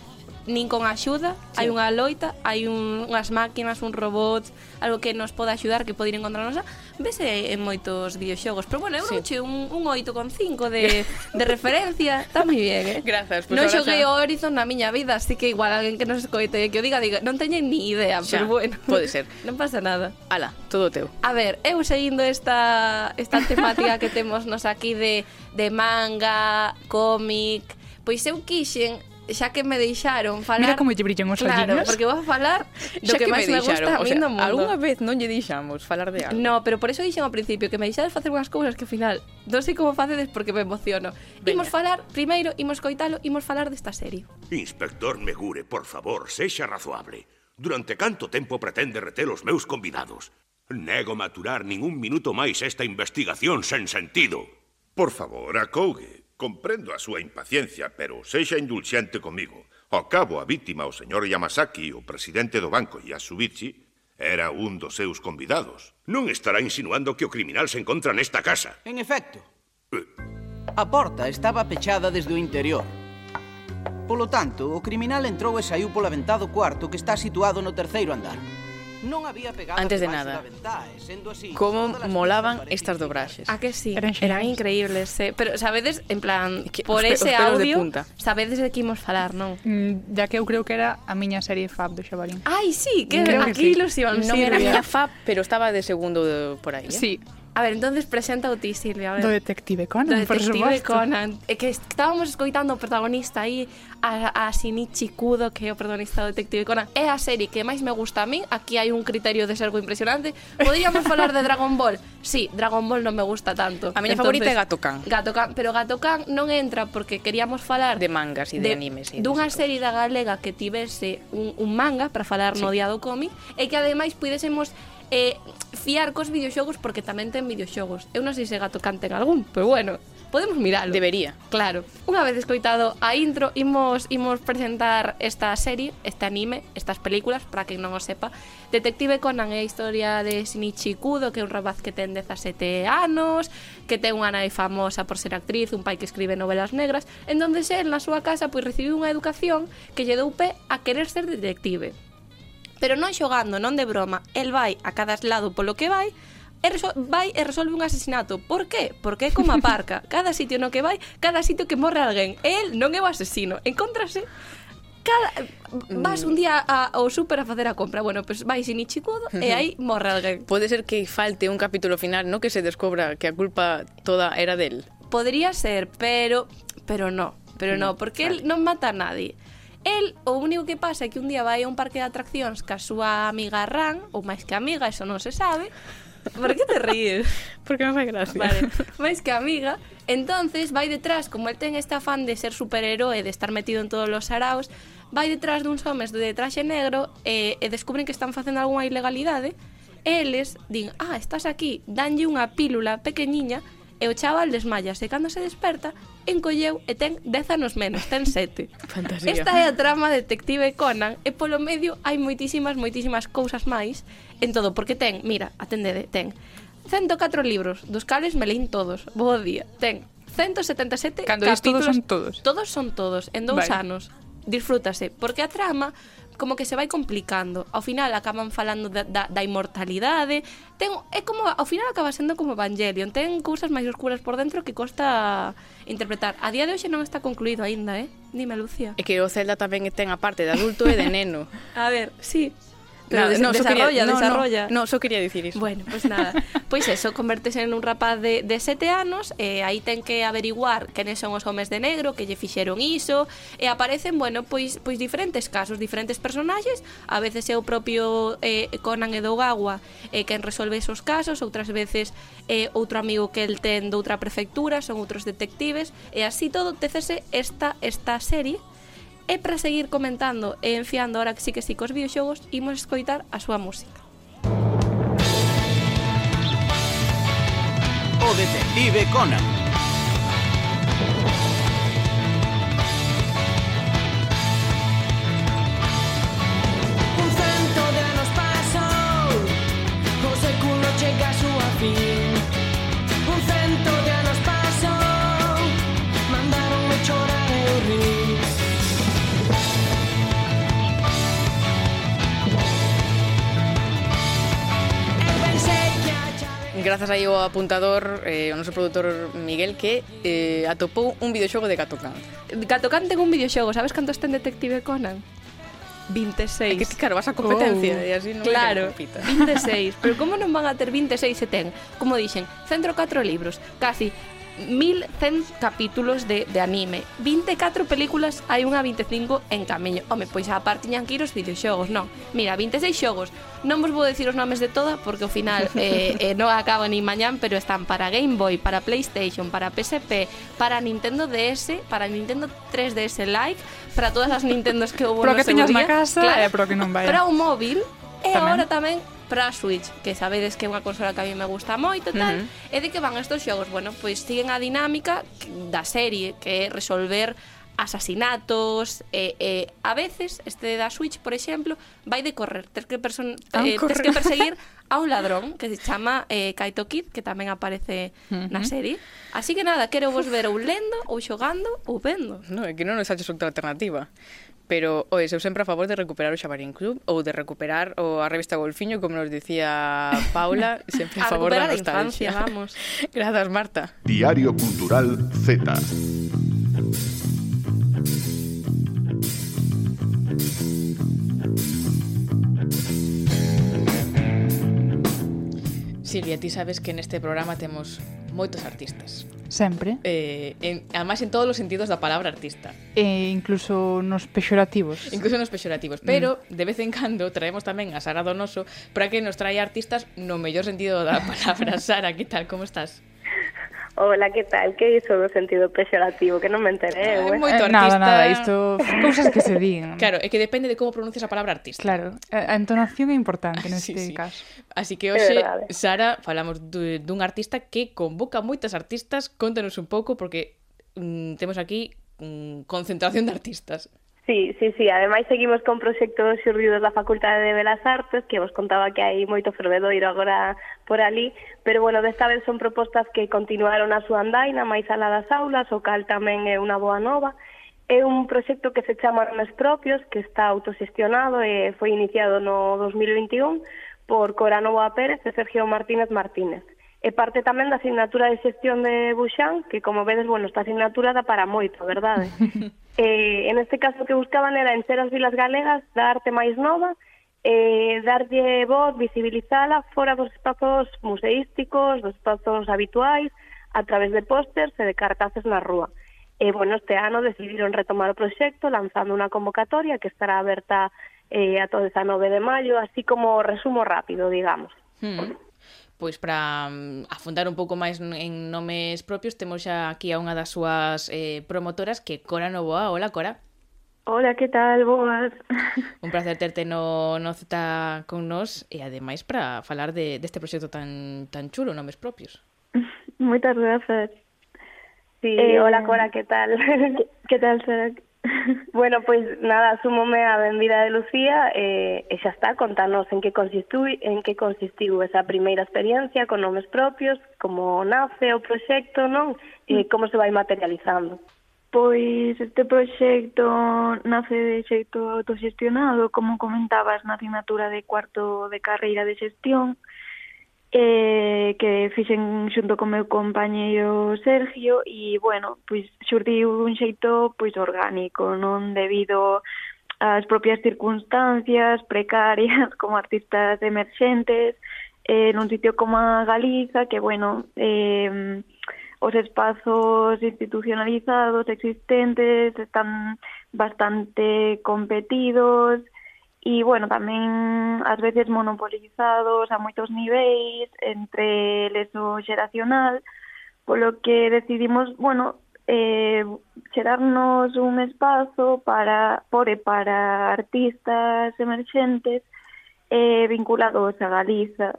nin con axuda, sí. hai unha loita, hai un, unhas máquinas, un robot, algo que nos poda axudar, que pode ir encontrarnos vese en moitos videoxogos. Pero bueno, eu sí. che un, un 8,5 de, de referencia, está moi bien, eh? Grazas. Pues non xoguei xa... o Horizon na miña vida, así que igual alguén que nos escoite e que o diga, diga, non teñen ni idea, xa, pero bueno. Pode ser. non pasa nada. Ala, todo teu. A ver, eu seguindo esta, esta temática que temos nos aquí de, de manga, cómic, pois eu quixen xa que me deixaron falar... Mira como lle brillan os claro, ollinos. porque vou a falar do xa que, que máis me, me gusta a mí o sea, no mundo. Alguna vez non lle deixamos falar de algo. No, pero por eso dixen ao principio que me deixades facer unhas cousas que ao final non sei como facedes porque me emociono. Venga. Imos falar, primeiro, imos coitalo, imos falar desta serie. Inspector Megure, por favor, sexa razoable. Durante canto tempo pretende reter os meus convidados? Nego maturar ningún minuto máis esta investigación sen sentido. Por favor, acougue. Comprendo a súa impaciencia, pero sexa indulxente comigo. Ao cabo, a vítima, o señor Yamasaki, o presidente do banco Yasubichi, era un dos seus convidados. Non estará insinuando que o criminal se encontra nesta casa. En efecto. Eh. A porta estaba pechada desde o interior. Polo tanto, o criminal entrou e saiu pola ventá do cuarto que está situado no terceiro andar. Non Antes de nada, como molaban estas dobraxes. A que sí, eran, eran increíbles, eh? pero sabedes, en plan, que, por os, ese os audio, de punta. sabedes de que imos falar, non? Mm, ya que eu creo que era a miña serie Fab do Xabarín Ai, sí, que creo aquí sí. ilusión. Non sí, era a miña Fab, pero estaba de segundo por aí, eh? Sí, A ver, entonces presenta o ti, Silvia, a ver. Do Detective Conan, Do Detective por Conan. É que estábamos escoitando o protagonista aí, a, a Shinichi Kudo, que é o protagonista do Detective Conan. É a serie que máis me gusta a min. Aquí hai un criterio de sergo impresionante. Podríamos falar de Dragon Ball. Sí, Dragon Ball non me gusta tanto. A miña favorita é Gato Khan. Gato Khan, pero Gato Khan non entra porque queríamos falar... De mangas e de, de animes. E dunha serie da galega que tivese un, un manga para falar sí. no día do cómic e que ademais pudésemos eh, fiar cos videoxogos porque tamén ten videoxogos. Eu non sei se gato canten algún, pero bueno, podemos miralo. Debería. Claro. Unha vez escoitado a intro, imos, imos presentar esta serie, este anime, estas películas, para que non o sepa. Detective Conan é a historia de Shinichi Kudo, que é un rapaz que ten 17 anos, que ten unha nai famosa por ser actriz, un pai que escribe novelas negras, en donde se, na súa casa, pois recibiu unha educación que lle dou pé a querer ser detective pero non xogando, non de broma. El vai a cada lado polo que vai, e vai e resolve un asesinato. Por qué? Porque é como a parca. Cada sitio no que vai, cada sitio que morre alguén. El non é o asesino. Encontrase cada vas mm. un día a, ao super a facer a compra, bueno, pois pues vai sin Ichikudo e aí morre alguén. Pode ser que falte un capítulo final, no que se descubra que a culpa toda era del. Podría ser, pero pero no, pero no, porque vale. el non mata a nadie. El, o único que pasa é que un día vai a un parque de atraccións ca súa amiga Ran, ou máis que amiga, eso non se sabe, Por que te ríes? Porque me fai gracia. Vale, máis que amiga. Entonces vai detrás, como el ten este afán de ser superheroe, de estar metido en todos los araos, vai detrás duns homes de traxe negro e, e descubren que están facendo algunha ilegalidade. E eles din, ah, estás aquí, danlle unha pílula pequeniña e o chaval desmayase. E cando se desperta, encolleu e ten 10 anos menos, ten 7. Fantasía. Esta é a trama de Detective Conan e polo medio hai moitísimas, moitísimas cousas máis en todo, porque ten, mira, atendede, ten 104 libros, dos cales me leín todos. bo día. Ten 177 Cando capítulos. todos son todos. Todos son todos, en dous vale. anos. Disfrútase, porque a trama como que se vai complicando. Ao final acaban falando da, da, da inmortalidade, ten, é como, ao final acaba sendo como Evangelion, ten cousas máis oscuras por dentro que costa interpretar. A día de hoxe non está concluído aínda, eh? Dime, Lucía. É que o Zelda tamén ten a parte de adulto e de neno. a ver, sí. Pero nada, no, desarrolla, quería, no, desarrolla. No, no, só quería dicir iso. Bueno, pois pues nada. pois pues eso, convertese en un rapaz de, de sete anos, eh, aí ten que averiguar quenes son os homes de negro, que lle fixeron iso, e aparecen, bueno, pois, pois diferentes casos, diferentes personaxes, a veces é o propio eh, Conan Edogawa eh, quen resolve esos casos, outras veces eh, outro amigo que el ten doutra prefectura, son outros detectives, e así todo tecese esta, esta serie E para seguir comentando e enfiando ahora que sí que sí cos videoxogos, imos escoitar a súa música. O Detective Conan grazas aí ao apuntador, eh, o noso produtor Miguel, que eh, atopou un videoxogo de Catocan. Catocan ten un videoxogo, sabes cantos ten Detective Conan? 26. É que, claro, vas a competencia oh. e así non claro, compita. 26. Pero como non van a ter 26 se ten, como dixen, 104 libros, casi 1100 capítulos de, de anime. 24 películas hai unha 25 en camiño. Home, pois a parte tiñan que ir os videoxogos, non. Mira, 26 xogos. Non vos vou decir os nomes de toda Porque ao final eh, eh, non acabo ni mañán Pero están para Game Boy, para Playstation, para PSP Para Nintendo DS, para Nintendo 3DS Lite Para todas as Nintendos que houve pero no que teñas na casa claro, e eh, pro que non vai Para o móvil E tamén. agora tamén para a Switch, que sabedes que é unha consola que a mí me gusta moito e tal, uh -huh. e de que van estos xogos? Bueno, pois siguen a dinámica da serie, que é resolver asasinatos e, e a veces este da Switch, por exemplo, vai de correr, tes que person, eh, tes que perseguir a un ladrón que se chama eh, Kaito Kid, que tamén aparece uh -huh. na serie. Así que nada, quero vos ver ou lendo, ou xogando, ou vendo. No, é que non nos haches outra alternativa pero oe, eu sempre a favor de recuperar o Xabarín Club ou de recuperar o a revista Golfiño, como nos dicía Paula, sempre a, a favor da nostalgia. Infancia, vamos. Grazas, Marta. Diario Cultural Z. Silvia, ti sabes que neste programa temos moitos artistas. Sempre. Eh, en, además en todos os sentidos da palabra artista. E incluso nos pexorativos. Incluso nos pexorativos. Mm. Pero, mm. de vez en cando, traemos tamén a Sara Donoso para que nos traia artistas no mellor sentido da palabra. Sara, que tal? Como estás? Hola, que tal? Que iso do sentido pexorativo? Que non me enteré, eh? Moito artista... Nada, nada, isto... Cousas que se din. Claro, é que depende de como pronuncias a palabra artista. Claro, eh, a entonación é importante neste sí, sí. caso. Así que hoxe, Sara, falamos dun artista que convoca moitas artistas. Contanos un pouco, porque mm, temos aquí mm, concentración de artistas. Sí, sí, sí, ademais seguimos con proxectos xurridos da Facultade de Belas Artes que vos contaba que hai moito fervedoiro agora por ali, pero bueno, desta vez son propostas que continuaron a súa andaina máis alá das aulas, o cal tamén é unha boa nova, É un proxecto que se chama Nomes Propios, que está autosestionado e foi iniciado no 2021 por Cora Novoa Pérez e Sergio Martínez Martínez. E parte tamén da asignatura de xestión de Buxán, que como vedes, bueno, esta asignatura dá para moito, verdade? eh, en este caso que buscaban era encher as vilas galegas da arte máis nova, eh, darlle voz, visibilizala fora dos espazos museísticos, dos espazos habituais, a través de pósters e de cartaces na rúa. E, bueno, este ano decidiron retomar o proxecto lanzando unha convocatoria que estará aberta eh, a todo 19 de maio, así como resumo rápido, digamos. Hmm pois para mm, afundar un pouco máis en nomes propios, temos xa aquí a unha das súas eh, promotoras que Cora Novoa. Hola, Cora. Hola, que tal? Boas. Un placer terte no, no Z con nós e ademais para falar de, deste proxecto tan, tan chulo, nomes propios. Moitas grazas. Sí, eh... hola Cora, que tal? que, que tal, Sara? Bueno, pois nada, súmome a benvida de Lucía eh, e, e xa está, contanos en que consistiu, en que consistiu esa primeira experiencia con nomes propios, como nace o proxecto, non? E mm. como se vai materializando. Pois este proxecto nace de xeito autoxestionado, como comentabas, na asignatura de cuarto de carreira de xestión, eh, que fixen xunto co meu compañeiro Sergio e, bueno, pois xurdiu un xeito pois orgánico, non debido ás propias circunstancias precarias como artistas emerxentes eh, nun sitio como a Galiza que, bueno, eh, os espazos institucionalizados existentes están bastante competidos e, bueno, tamén ás veces monopolizados a moitos niveis entre leso xeracional, polo que decidimos, bueno, eh, xerarnos un espazo para, por e para artistas emerxentes eh, vinculados a Galiza.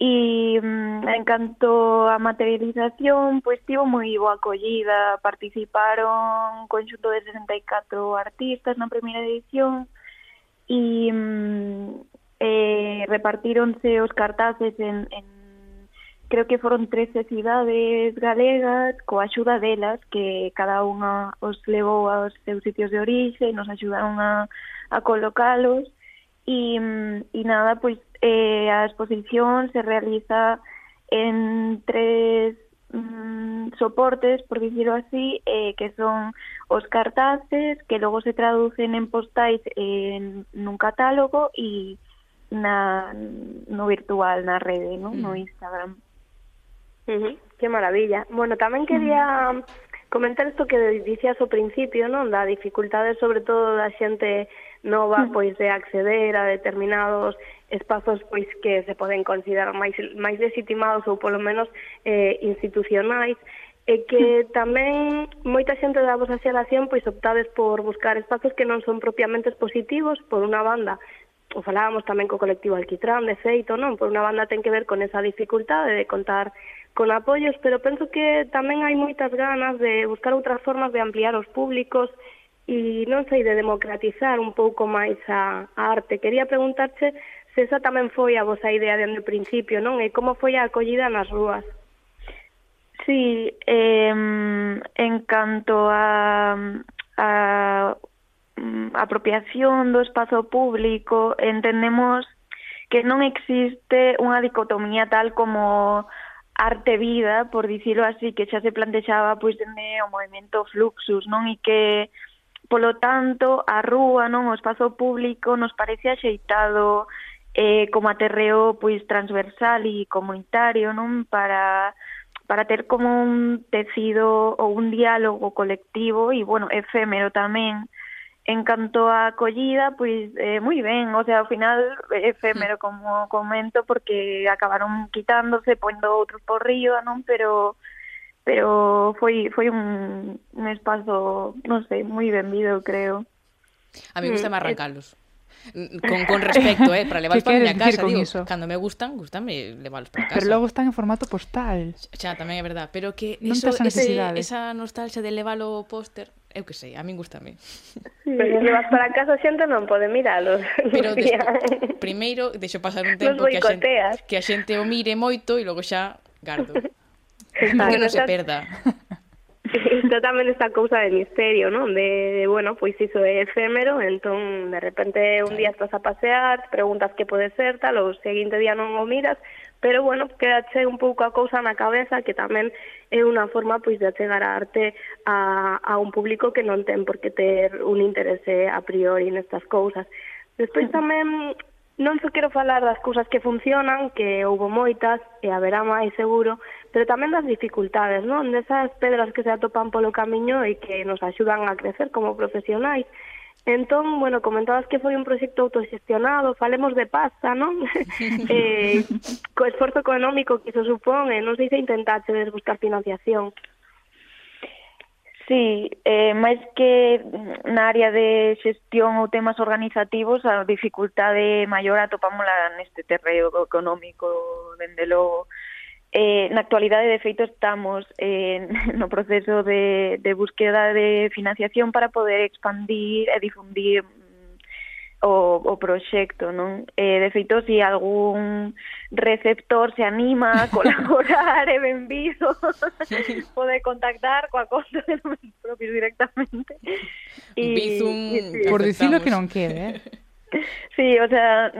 Mm, e en canto a materialización, pois tivo moi boa acollida, participaron un conxunto de 64 artistas na primeira edición, e mm, eh, repartíronse os cartaces en, en creo que foron 13 cidades galegas coa axuda delas que cada unha os levou aos seus sitios de orixe e nos axudaron a, a colocalos e, e mm, nada, pois eh, a exposición se realiza en tres mm, soportes, por dicirlo así, eh, que son os cartaces que logo se traducen en postais en, nun catálogo e na, no virtual, na rede, ¿no? no mm. Instagram. Uh -huh. Que maravilla. Bueno, tamén mm. quería uh -huh. comentar isto que dicías ao principio, non? Da dificultade sobre todo da xente nova uh -huh. pois de acceder a determinados espazos pois que se poden considerar máis, máis legitimados ou polo menos eh, institucionais e eh, que tamén moita xente da vosa xeración pois optades por buscar espazos que non son propiamente expositivos por unha banda o falábamos tamén co colectivo Alquitrán, de feito, non? Por unha banda ten que ver con esa dificultade de contar con apoios, pero penso que tamén hai moitas ganas de buscar outras formas de ampliar os públicos e, non sei, de democratizar un pouco máis a, a arte. Quería preguntarche Se esa tamén foi a vosa idea dende o principio, non? E como foi a acollida nas rúas? Sí, eh, en canto a, a mm, apropiación do espazo público, entendemos que non existe unha dicotomía tal como arte-vida, por dicirlo así, que xa se plantexaba pois dende o movimento Fluxus, non? E que, polo tanto, a rúa, non? O espazo público nos parece axeitado eh, como aterreo pois transversal e comunitario, non, para para ter como un tecido ou un diálogo colectivo e, bueno, efémero tamén. En canto a acollida, pois eh, moi ben, o sea, ao final efémero como comento porque acabaron quitándose, pondo outros por río, non, pero pero foi foi un, un espazo, non sei, moi benvido, creo. A mí gusta Mm, arrancalos. Con, con respecto, eh, para levar para a miña casa, digo, iso? cando me gustan, gustanme leválos para casa. Pero logo están en formato postal. Xa, tamén é verdad, pero que non eso, ese, esa nostalgia de levalo póster, eu que sei, a min gustame. Sí, levas para casa xente non pode miralos. Pero primeiro deixo pasar un tempo que a, xente, que a xente o mire moito e logo xa gardo. Exacto. Que non se perda. está tamén esta cousa de misterio, non? De, de, bueno, pois iso é efémero, entón de repente un día estás a pasear, preguntas que pode ser, tal, o seguinte día non o miras, pero bueno, quedache un pouco a cousa na cabeza que tamén é unha forma pois de achegar a arte a, a un público que non ten por que ter un interese eh, a priori nestas cousas. Despois tamén Non só quero falar das cousas que funcionan, que houbo moitas e haberá máis seguro, pero tamén das dificultades, non? Desas pedras que se atopan polo camiño e que nos axudan a crecer como profesionais. Entón, bueno, comentabas que foi un proxecto autoxestionado, falemos de pasta, non? eh, co esforzo económico que iso supón, e non sei se intentaxe buscar financiación. Sí, eh, máis que na área de xestión ou temas organizativos, a dificultade maior atopámola neste terreo económico, dende logo. Eh, na actualidade, de feito, estamos eh, no proceso de, de búsqueda de financiación para poder expandir e difundir o, o proxecto, non? Eh, de feito, se si algún receptor se anima a colaborar e benvido, pode contactar coa conta de nomes propios directamente. Y, Bizum, y, sí. Por dicilo que non quede, eh? Sí, o sea,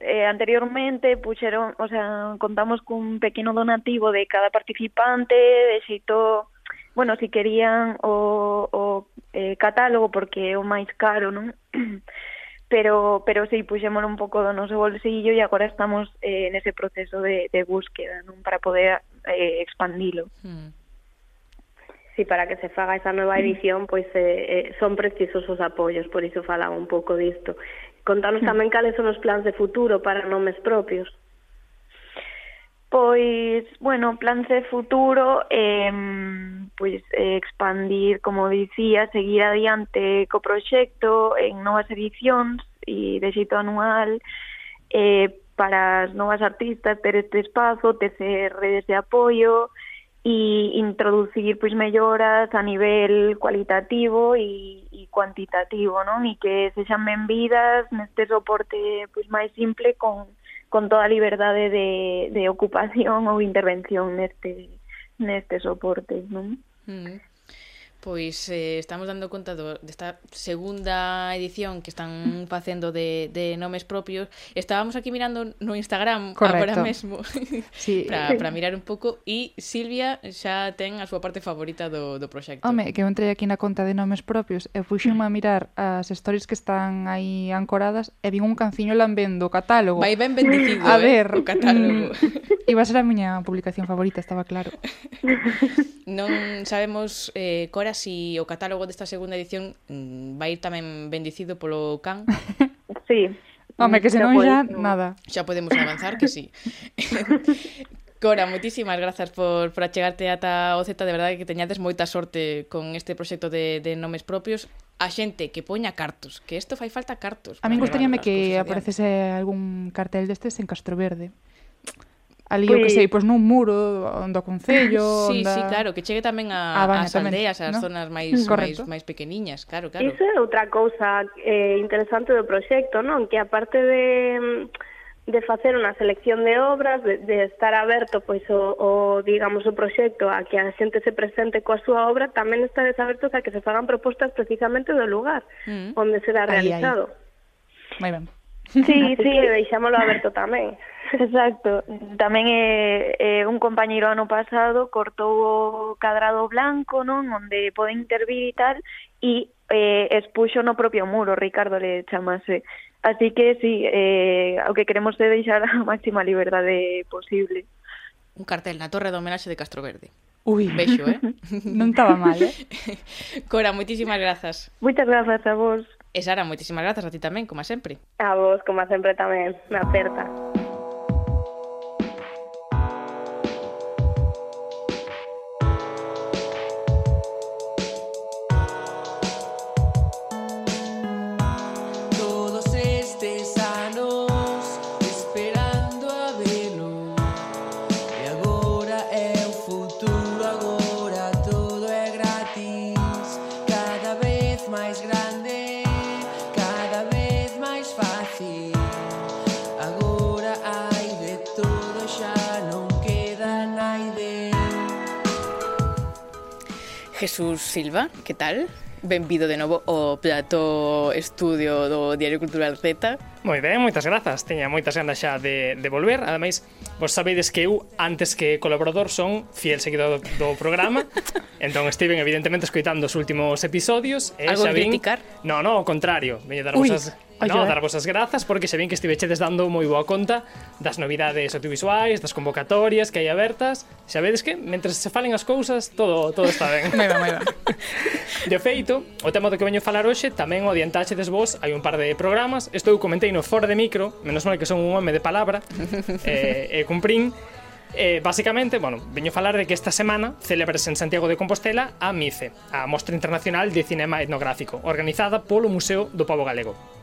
eh, anteriormente puxeron, o sea, contamos cun pequeno donativo de cada participante, de xeito, bueno, si querían o, o eh, catálogo, porque é o máis caro, non? pero pero si sí, puxémolo un pouco do noso bolsillo e agora estamos eh, nese proceso de, de búsqueda non para poder eh, expandilo. Mm. Sí, para que se faga esa nova edición, pois pues, eh, eh, son precisos os apoios, por iso falaba un pouco disto. Contanos mm. tamén cales son os plans de futuro para nomes propios. Pois, bueno, plan de futuro, eh, pois eh, expandir, como dicía, seguir adiante co proxecto en novas edicións e de xeito anual, eh, para as novas artistas ter este espazo, tecer redes de apoio e introducir pois melloras a nivel cualitativo e, e cuantitativo, non? E que sexan benvidas neste soporte pois máis simple con con toda liberdade de, de ocupación ou intervención neste neste soporte, non? Mm. Pois eh, estamos dando conta do, desta segunda edición que están mm. facendo de, de nomes propios. Estábamos aquí mirando no Instagram Correcto. agora mesmo sí. para mirar un pouco e Silvia xa ten a súa parte favorita do, do proxecto. Home, que eu entrei aquí na conta de nomes propios e fuxime a mm. mirar as stories que están aí ancoradas e vin un canciño lambendo o catálogo. Vai ben bendecido, a eh, ver, o catálogo. Mm. Iba a ser a miña publicación favorita, estaba claro. Non sabemos eh, cora si o catálogo desta segunda edición mm, vai ir tamén bendecido polo can. Sí. Home, que senón xa, no, nada. Xa podemos avanzar, que sí. Cora, moitísimas grazas por, por achegarte ata o Z, de verdade que teñades moita sorte con este proxecto de, de nomes propios a xente que poña cartos, que isto fai falta cartos. A min gustaríame que aparecese algún cartel destes en Castroverde ali, eu que sei, pois nun muro do concello, sí, onda... Sí, claro, que chegue tamén a, a as aldeas, ás no? zonas máis, mm, Correcto. máis máis pequeniñas, claro, claro. Iso é outra cousa eh, interesante do proxecto, non? Que aparte de de facer unha selección de obras, de, de estar aberto pois o, o digamos o proxecto a que a xente se presente coa súa obra, tamén está desabertos a que se fagan propostas precisamente do lugar mm. onde será realizado. Aí. Moi ben. Sí, sí, deixámolo aberto tamén. Exacto, tamén é, eh, é eh, un compañeiro ano pasado cortou o cadrado blanco, non, onde pode intervir e tal, e eh, expuxo no propio muro, Ricardo le chamase. Eh. Así que sí, eh, o que queremos é deixar a máxima liberdade posible. Un cartel na torre do homenaxe de Castro Verde. Ui, vexo, eh? non estaba mal, eh? Cora, moitísimas grazas. Moitas grazas a vos. E Sara, moitísimas grazas a ti tamén, como sempre. A vos, como sempre tamén, na aperta. Jesús Silva, que tal? Benvido de novo ao plato estudio do Diario Cultural Z. Moi ben, moitas grazas. Teña moitas ganas xa de, de volver. Ademais, vos sabedes que eu, antes que colaborador, son fiel seguidor do, do programa. entón, estiven, evidentemente, escoitando os últimos episodios. E Algo xa vin... criticar? No, no, ao contrario. Veño dar Ui, as no, dar vosas grazas porque se ven que estivechedes dando moi boa conta das novidades audiovisuais, das convocatorias que hai abertas. Sabedes que, mentre se falen as cousas, todo, todo está ben. moi ben, moi ben. De feito, o tema do que veño falar hoxe tamén o adiantaxedes vos hai un par de programas. Estou comentei no fora de micro, menos mal que son un home de palabra, eh, e cumprín. Eh, basicamente, bueno, veño a falar de que esta semana celebres en Santiago de Compostela a MICE, a Mostra Internacional de Cinema Etnográfico, organizada polo Museo do Pavo Galego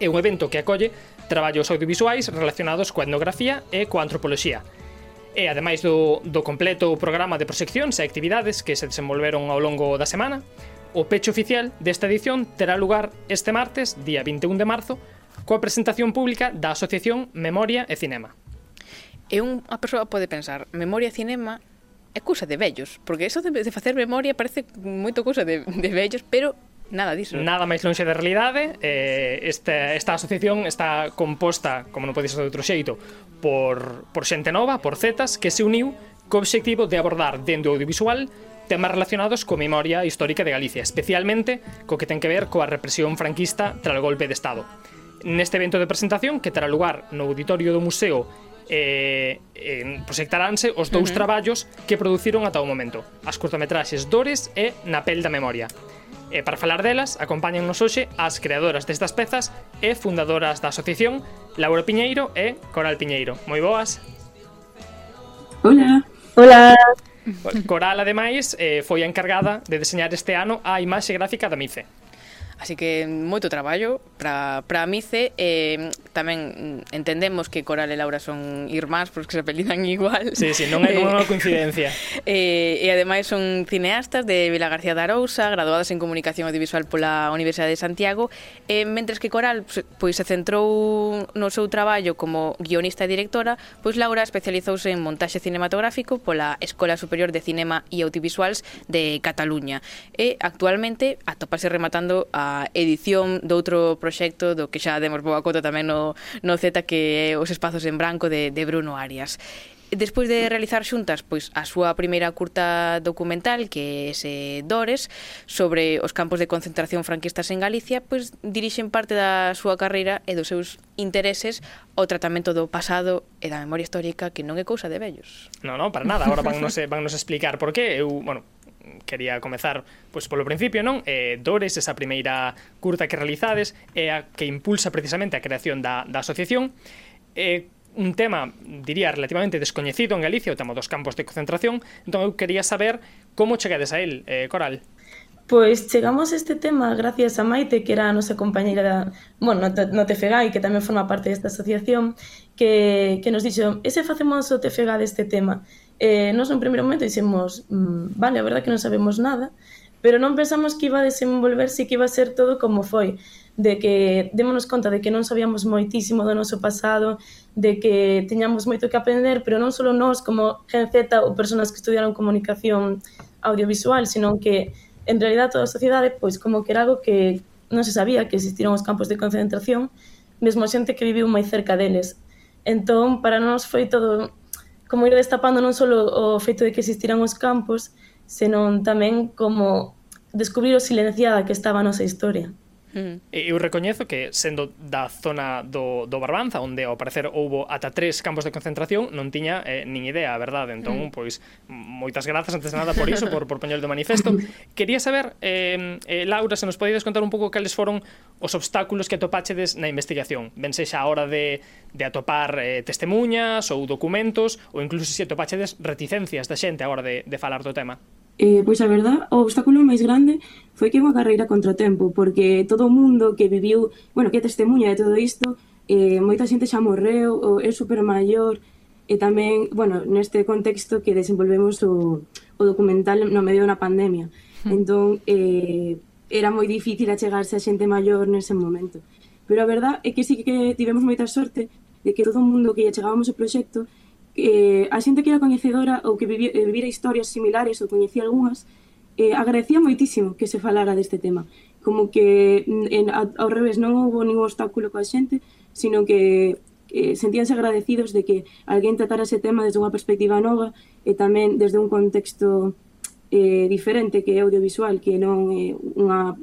é un evento que acolle traballos audiovisuais relacionados coa etnografía e coa antropoloxía. E ademais do, do completo programa de proxeccións e actividades que se desenvolveron ao longo da semana, o pecho oficial desta edición terá lugar este martes, día 21 de marzo, coa presentación pública da Asociación Memoria e Cinema. E unha persoa pode pensar, Memoria e Cinema é cousa de vellos, porque eso de, de facer memoria parece moito cousa de, de vellos, pero Nada diso. Nada máis lonxe da realidade. Eh, esta, esta asociación está composta, como non pode ser de outro xeito, por, por xente nova, por zetas, que se uniu co obxectivo de abordar dentro do audiovisual temas relacionados co memoria histórica de Galicia, especialmente co que ten que ver coa represión franquista tras o golpe de Estado. Neste evento de presentación, que terá lugar no auditorio do museo, eh, eh, proxectaránse os dous uh -huh. traballos que produciron ata o momento, as curtametraxes Dores e Na pel da memoria. E para falar delas, acompáñannos hoxe as creadoras destas pezas e fundadoras da asociación Laura Piñeiro e Coral Piñeiro. Moi boas. Hola. Hola. Coral, ademais, eh, foi a encargada de deseñar este ano a imaxe gráfica da MICE. Así que moito traballo para, para a Mice eh, tamén entendemos que Coral e Laura son irmás porque se apelidan igual. Sí, sí, non é eh, unha coincidencia. eh, e ademais son cineastas de Vila García de Arousa, graduadas en Comunicación Audiovisual pola Universidade de Santiago, eh, mentres que Coral pois, pois se centrou no seu traballo como guionista e directora, pois Laura especializouse en montaxe cinematográfico pola Escola Superior de Cinema e Audiovisuals de Cataluña e actualmente atopase rematando a edición doutro proxecto do que xa demos boa cota tamén no, no Z que é os espazos en branco de, de Bruno Arias despois de realizar xuntas pois a súa primeira curta documental que é ese eh, Dores sobre os campos de concentración franquistas en Galicia, pois dirixen parte da súa carreira e dos seus intereses ao tratamento do pasado e da memoria histórica que non é cousa de vellos. Non, non, para nada. Agora van nos, eh, van nos explicar por qué. eu, bueno, quería comezar pois polo principio, non? Eh, Dores, esa primeira curta que realizades, é a que impulsa precisamente a creación da, da asociación. Eh, un tema, diría, relativamente descoñecido en Galicia, o tema dos campos de concentración. Entón, eu quería saber como chegades a él, eh, Coral. Pois chegamos a este tema gracias a Maite, que era a nosa compañeira da, bueno, no e que tamén forma parte desta asociación, que, que nos dixo, ese facemos o TFGA deste tema. Eh, nos no primeiro momento dixemos, mmm, vale, a verdad que non sabemos nada, pero non pensamos que iba a desenvolverse que iba a ser todo como foi, de que démonos conta de que non sabíamos moitísimo do noso pasado, de que teñamos moito que aprender, pero non só nós como Gen Z ou persoas que estudiaron comunicación audiovisual, senón que en realidad toda a sociedade, pois como que era algo que non se sabía que existiron os campos de concentración, mesmo xente que viviu moi cerca deles. Entón, para nós foi todo como ir destapando non só o feito de que existiran os campos, senón tamén como descubrir o silenciada que estaba a nosa historia. Mm. Eu recoñezo que sendo da zona do, do Barbanza onde ao parecer houbo ata tres campos de concentración non tiña eh, nin idea, a verdade entón, mm. pois, moitas grazas antes de nada por iso, por, por poñer do manifesto quería saber, eh, eh, Laura se nos podedes contar un pouco cales foron os obstáculos que atopáchedes na investigación ben sexa a hora de, de atopar eh, testemunhas ou documentos ou incluso se atopáchedes reticencias da xente a hora de, de falar do tema Eh, pois a verdad, o obstáculo máis grande foi que é unha carreira contratempo, porque todo o mundo que viviu, bueno, que testemunha de todo isto, eh, moita xente xa morreu, ou é super maior, e tamén, bueno, neste contexto que desenvolvemos o, o documental no medio da pandemia. Hmm. Entón, eh, era moi difícil achegarse a xente maior nese momento. Pero a verdad é que sí que tivemos moita sorte de que todo o mundo que achegábamos o proxecto eh, a xente que era coñecedora ou que vivía, eh, vivira historias similares ou coñecía algunhas, eh, agradecía moitísimo que se falara deste tema. Como que mm, en, ao revés non houve ningún obstáculo coa xente, sino que eh, sentíanse agradecidos de que alguén tratara ese tema desde unha perspectiva nova e tamén desde un contexto eh, diferente que é audiovisual, que non é unha,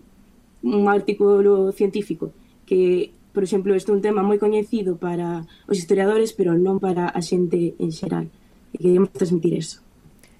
un artículo científico, que, por exemplo, este é un tema moi coñecido para os historiadores, pero non para a xente en xeral. E queríamos transmitir eso.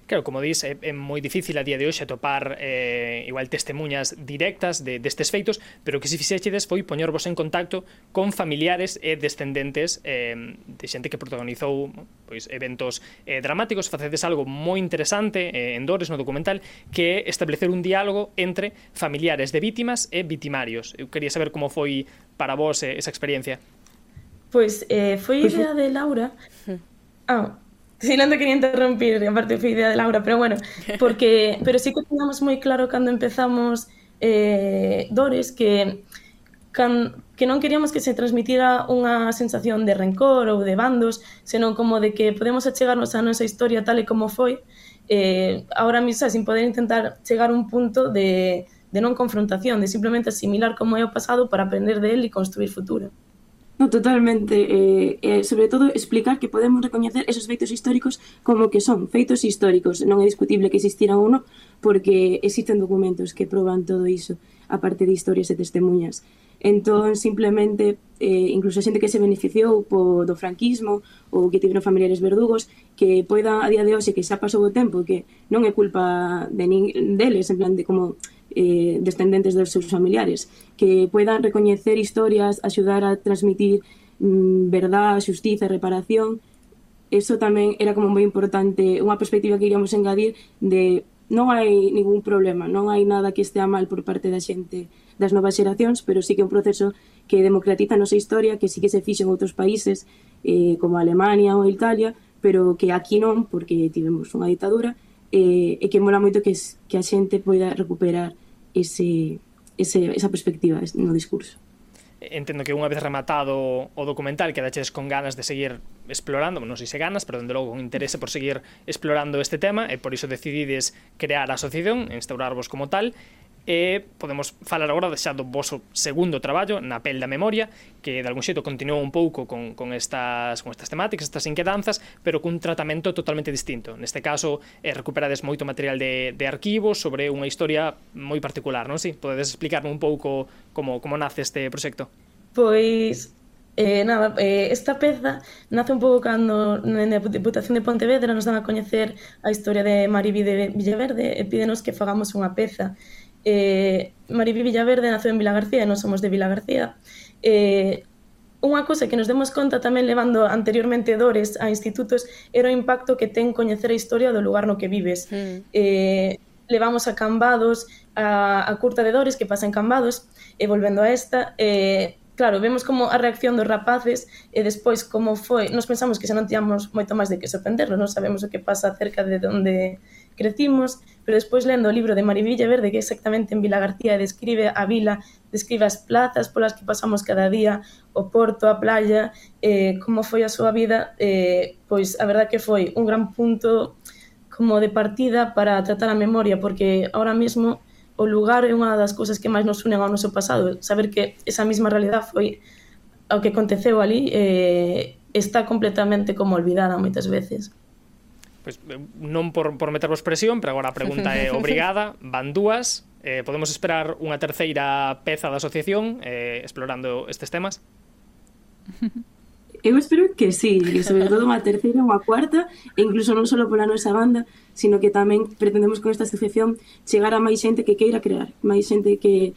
Claro, como dis, é, é moi difícil a día de hoxe atopar eh, igual testemunhas directas de, destes feitos, pero o que se fixechedes foi poñervos en contacto con familiares e descendentes eh, de xente que protagonizou pois, eventos eh, dramáticos. Facedes algo moi interesante eh, en Dores no documental que é establecer un diálogo entre familiares de vítimas e vitimarios. Eu quería saber como foi para vos eh, esa experiencia. Pois eh, foi pois idea de Laura. Ah, Sí, non te quería interrumpir, aparte foi idea de Laura, pero bueno, porque pero sí que teníamos moi claro cando empezamos eh, Dores que can, que non queríamos que se transmitira unha sensación de rencor ou de bandos, senón como de que podemos achegarnos a nosa historia tal e como foi, eh, ahora mismo sin poder intentar chegar a un punto de, de non confrontación, de simplemente asimilar como é o pasado para aprender de él e construir futuro. No, totalmente. Eh, eh, sobre todo, explicar que podemos recoñecer esos feitos históricos como que son feitos históricos. Non é discutible que existiran ou non, porque existen documentos que proban todo iso, aparte de historias e testemunhas. Entón, simplemente, eh, incluso a xente que se beneficiou po, do franquismo ou que tiveron familiares verdugos, que poida a día de hoxe que xa pasou o tempo, que non é culpa de nin, deles, en plan de como eh, descendentes dos seus familiares, que poidan recoñecer historias, axudar a transmitir mm, verdad, xustiza e reparación. Eso tamén era como moi importante, unha perspectiva que iríamos engadir de non hai ningún problema, non hai nada que estea mal por parte da xente das novas xeracións, pero sí que é un proceso que democratiza a nosa historia, que sí que se fixo en outros países, eh, como Alemania ou Italia, pero que aquí non, porque tivemos unha ditadura, eh, e que mola moito que, que a xente poida recuperar ese, ese, esa perspectiva no discurso. Entendo que unha vez rematado o documental quedaches con ganas de seguir explorando, non sei se ganas, pero dende logo con interese por seguir explorando este tema e por iso decidides crear a asociación, instaurarvos como tal e podemos falar agora xa do vosso segundo traballo na pel da memoria que de algún xeito continuou un pouco con, con, estas, con estas temáticas, estas inquedanzas pero cun tratamento totalmente distinto neste caso eh, recuperades moito material de, de arquivo sobre unha historia moi particular, non si? Podedes explicarme un pouco como, como nace este proxecto? Pois Eh, nada, eh, esta peza nace un pouco cando na Deputación de Pontevedra nos dan a coñecer a historia de Mariví de Villaverde e pídenos que fagamos unha peza Eh, Mariví Villaverde naceu en Vila García e non somos de Vila García. Eh, unha cousa que nos demos conta tamén levando anteriormente dores a institutos era o impacto que ten coñecer a historia do lugar no que vives. Mm. Eh, levamos a Cambados, a, a curta de dores que pasa en Cambados, e volvendo a esta, eh, claro, vemos como a reacción dos rapaces e despois como foi, nos pensamos que xa non tiamos moito máis de que sorprenderlo, non sabemos o que pasa cerca de onde crecimos, pero despois lendo o libro de Marivilla Verde que exactamente en Vila García describe a vila, describe as plazas polas que pasamos cada día, o porto, a playa, eh, como foi a súa vida, eh, pois a verdad que foi un gran punto como de partida para tratar a memoria, porque ahora mesmo o lugar é unha das cousas que máis nos unen ao noso pasado, saber que esa mesma realidade foi o que aconteceu ali eh, está completamente como olvidada moitas veces. Pois, non por, por metervos presión, pero agora a pregunta é obrigada, van dúas, eh, podemos esperar unha terceira peza da asociación eh, explorando estes temas? Eu espero que sí, e sobre todo unha terceira, unha cuarta, e incluso non só pola nosa banda, sino que tamén pretendemos con esta asociación chegar a máis xente que queira crear, máis xente que,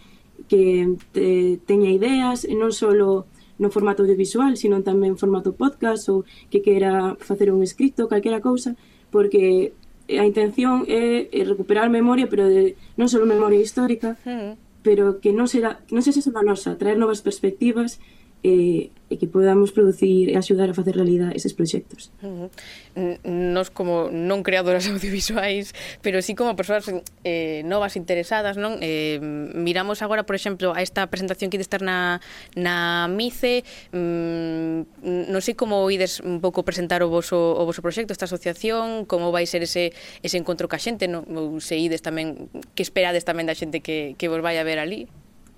que te, teña ideas, e non só no formato audiovisual, sino tamén en formato podcast ou que queira facer un escrito, calquera cousa, porque a intención é, é recuperar memoria, pero de, non só memoria histórica, mm. pero que non será, non sei se se nosa, traer novas perspectivas, e, e que podamos producir e axudar a facer realidade eses proxectos. Uh -huh. Nos como non creadoras audiovisuais, pero sí como persoas eh, novas interesadas, non? Eh, miramos agora, por exemplo, a esta presentación que ide estar na, na MICE, mm, non sei como ides un pouco presentar o voso, o voso proxecto, esta asociación, como vai ser ese, ese encontro ca xente, non? ou se ides tamén, que esperades tamén da xente que, que vos vai a ver ali?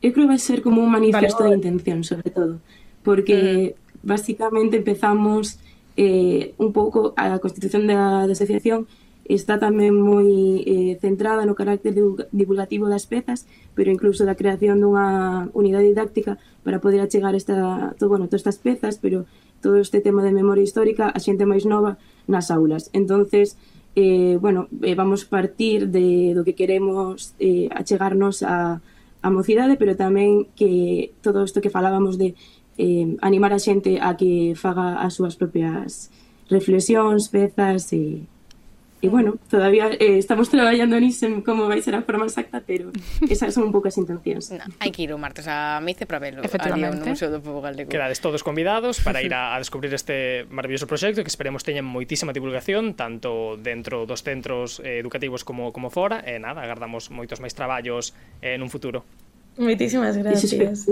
eu creo que vai ser como un manifesto vale. de intención, sobre todo, porque mm. basicamente empezamos eh, un pouco a constitución da, da asociación está tamén moi eh, centrada no carácter divulgativo das pezas, pero incluso da creación dunha unidade didáctica para poder achegar esta, todo, bueno, todas estas pezas, pero todo este tema de memoria histórica a xente máis nova nas aulas. Entonces, eh, bueno, eh, vamos partir de, do que queremos eh, achegarnos a, a mocidade, pero tamén que todo isto que falábamos de eh, animar a xente a que faga as súas propias reflexións, pezas e eh, E, bueno, todavía eh, estamos traballando nisso en como vai ser a forma exacta, pero esas son un pouco as intencións. No, hai que ir o martes a Mice para verlo. Efectivamente. No Museo do Povo Galego. Quedades todos convidados para ir a, a descubrir este maravilloso proxecto que esperemos teña moitísima divulgación, tanto dentro dos centros eh, educativos como, como fora. E eh, nada, agardamos moitos máis traballos eh, nun futuro. Moitísimas gracias.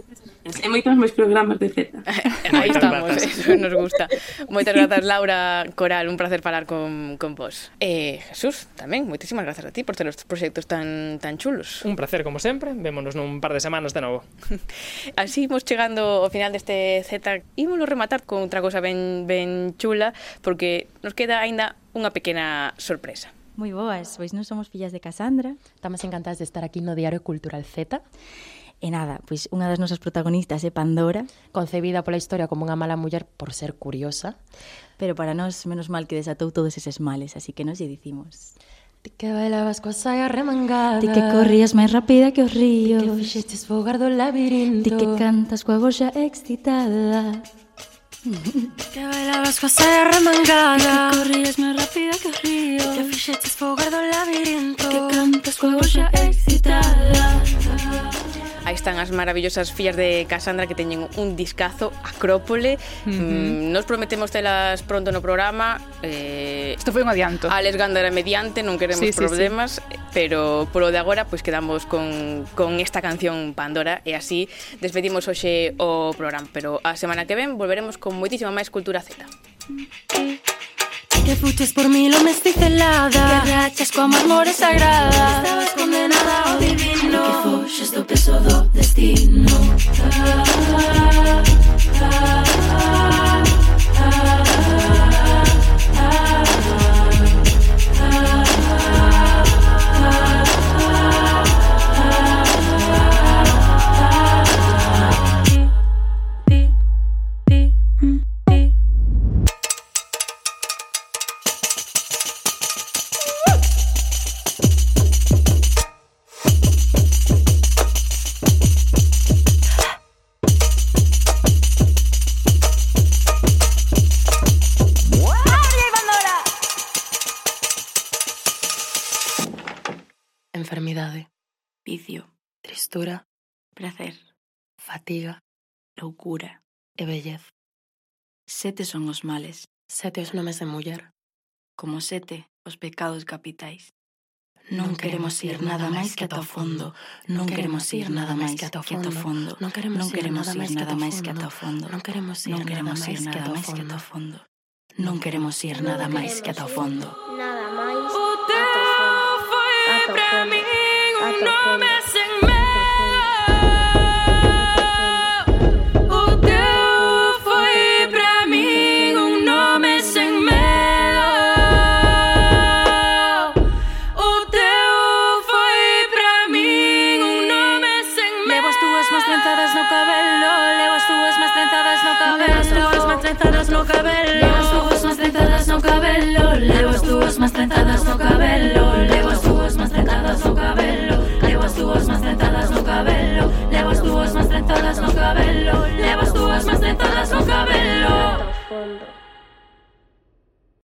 E moitos máis programas de Z. Aí estamos, eso nos gusta. Moitas grazas, Laura Coral, un placer falar con, con vos. E eh, Jesús, tamén, moitísimas grazas a ti por ter estes proxectos tan tan chulos. Un placer, como sempre, vémonos nun par de semanas de novo. Así imos chegando ao final deste Z. Imos rematar con outra cosa ben, ben chula, porque nos queda aínda unha pequena sorpresa. Moi boas, pois non somos fillas de Casandra. Estamos encantadas de estar aquí no Diario Cultural Z E nada, pois unha das nosas protagonistas é Pandora. Concebida pola historia como unha mala muller por ser curiosa. Pero para nós, menos mal que desatou todos eses males, así que nos lle dicimos... Ti que bailabas coa saia remangada. Ti que corrías máis rápida que os ríos Ti que fixestes fogar do labirinto Ti que cantas coa voxa excitada. Ti que bailabas coa saia remangada. Ti que corrías máis rápida que os ríos. Ti que fixestes fogar do labirinto Ti que cantas coa voxa excitada. Aí están as maravillosas fillas de Cassandra que teñen un discazo Acrópole. Uh -huh. mm, nos prometemos telas pronto no programa. Eh, Isto foi un adianto. Alex Gándara mediante, non queremos sí, sí, problemas, sí. pero polo de agora pois pues, quedamos con, con esta canción Pandora e así despedimos hoxe o programa, pero a semana que ven volveremos con moitísima máis cultura Z. Que fuches por mí lo mesticelada Que rachas coa mármore sagrada Estabas con Sete son os males. Sete os nomes de muller. Como sete, os pecados capitais. Non queremos ir nada máis que ata o fondo. Non queremos ir nada máis que ata o fondo. Non queremos ir nada máis que ata o fondo. Non queremos ir nada máis que ata o fondo. Non queremos ir nada máis que ata o fondo. Nada máis. O teu foi para min un nome sen medo. cabello. Llevas tú más lentas con cabello.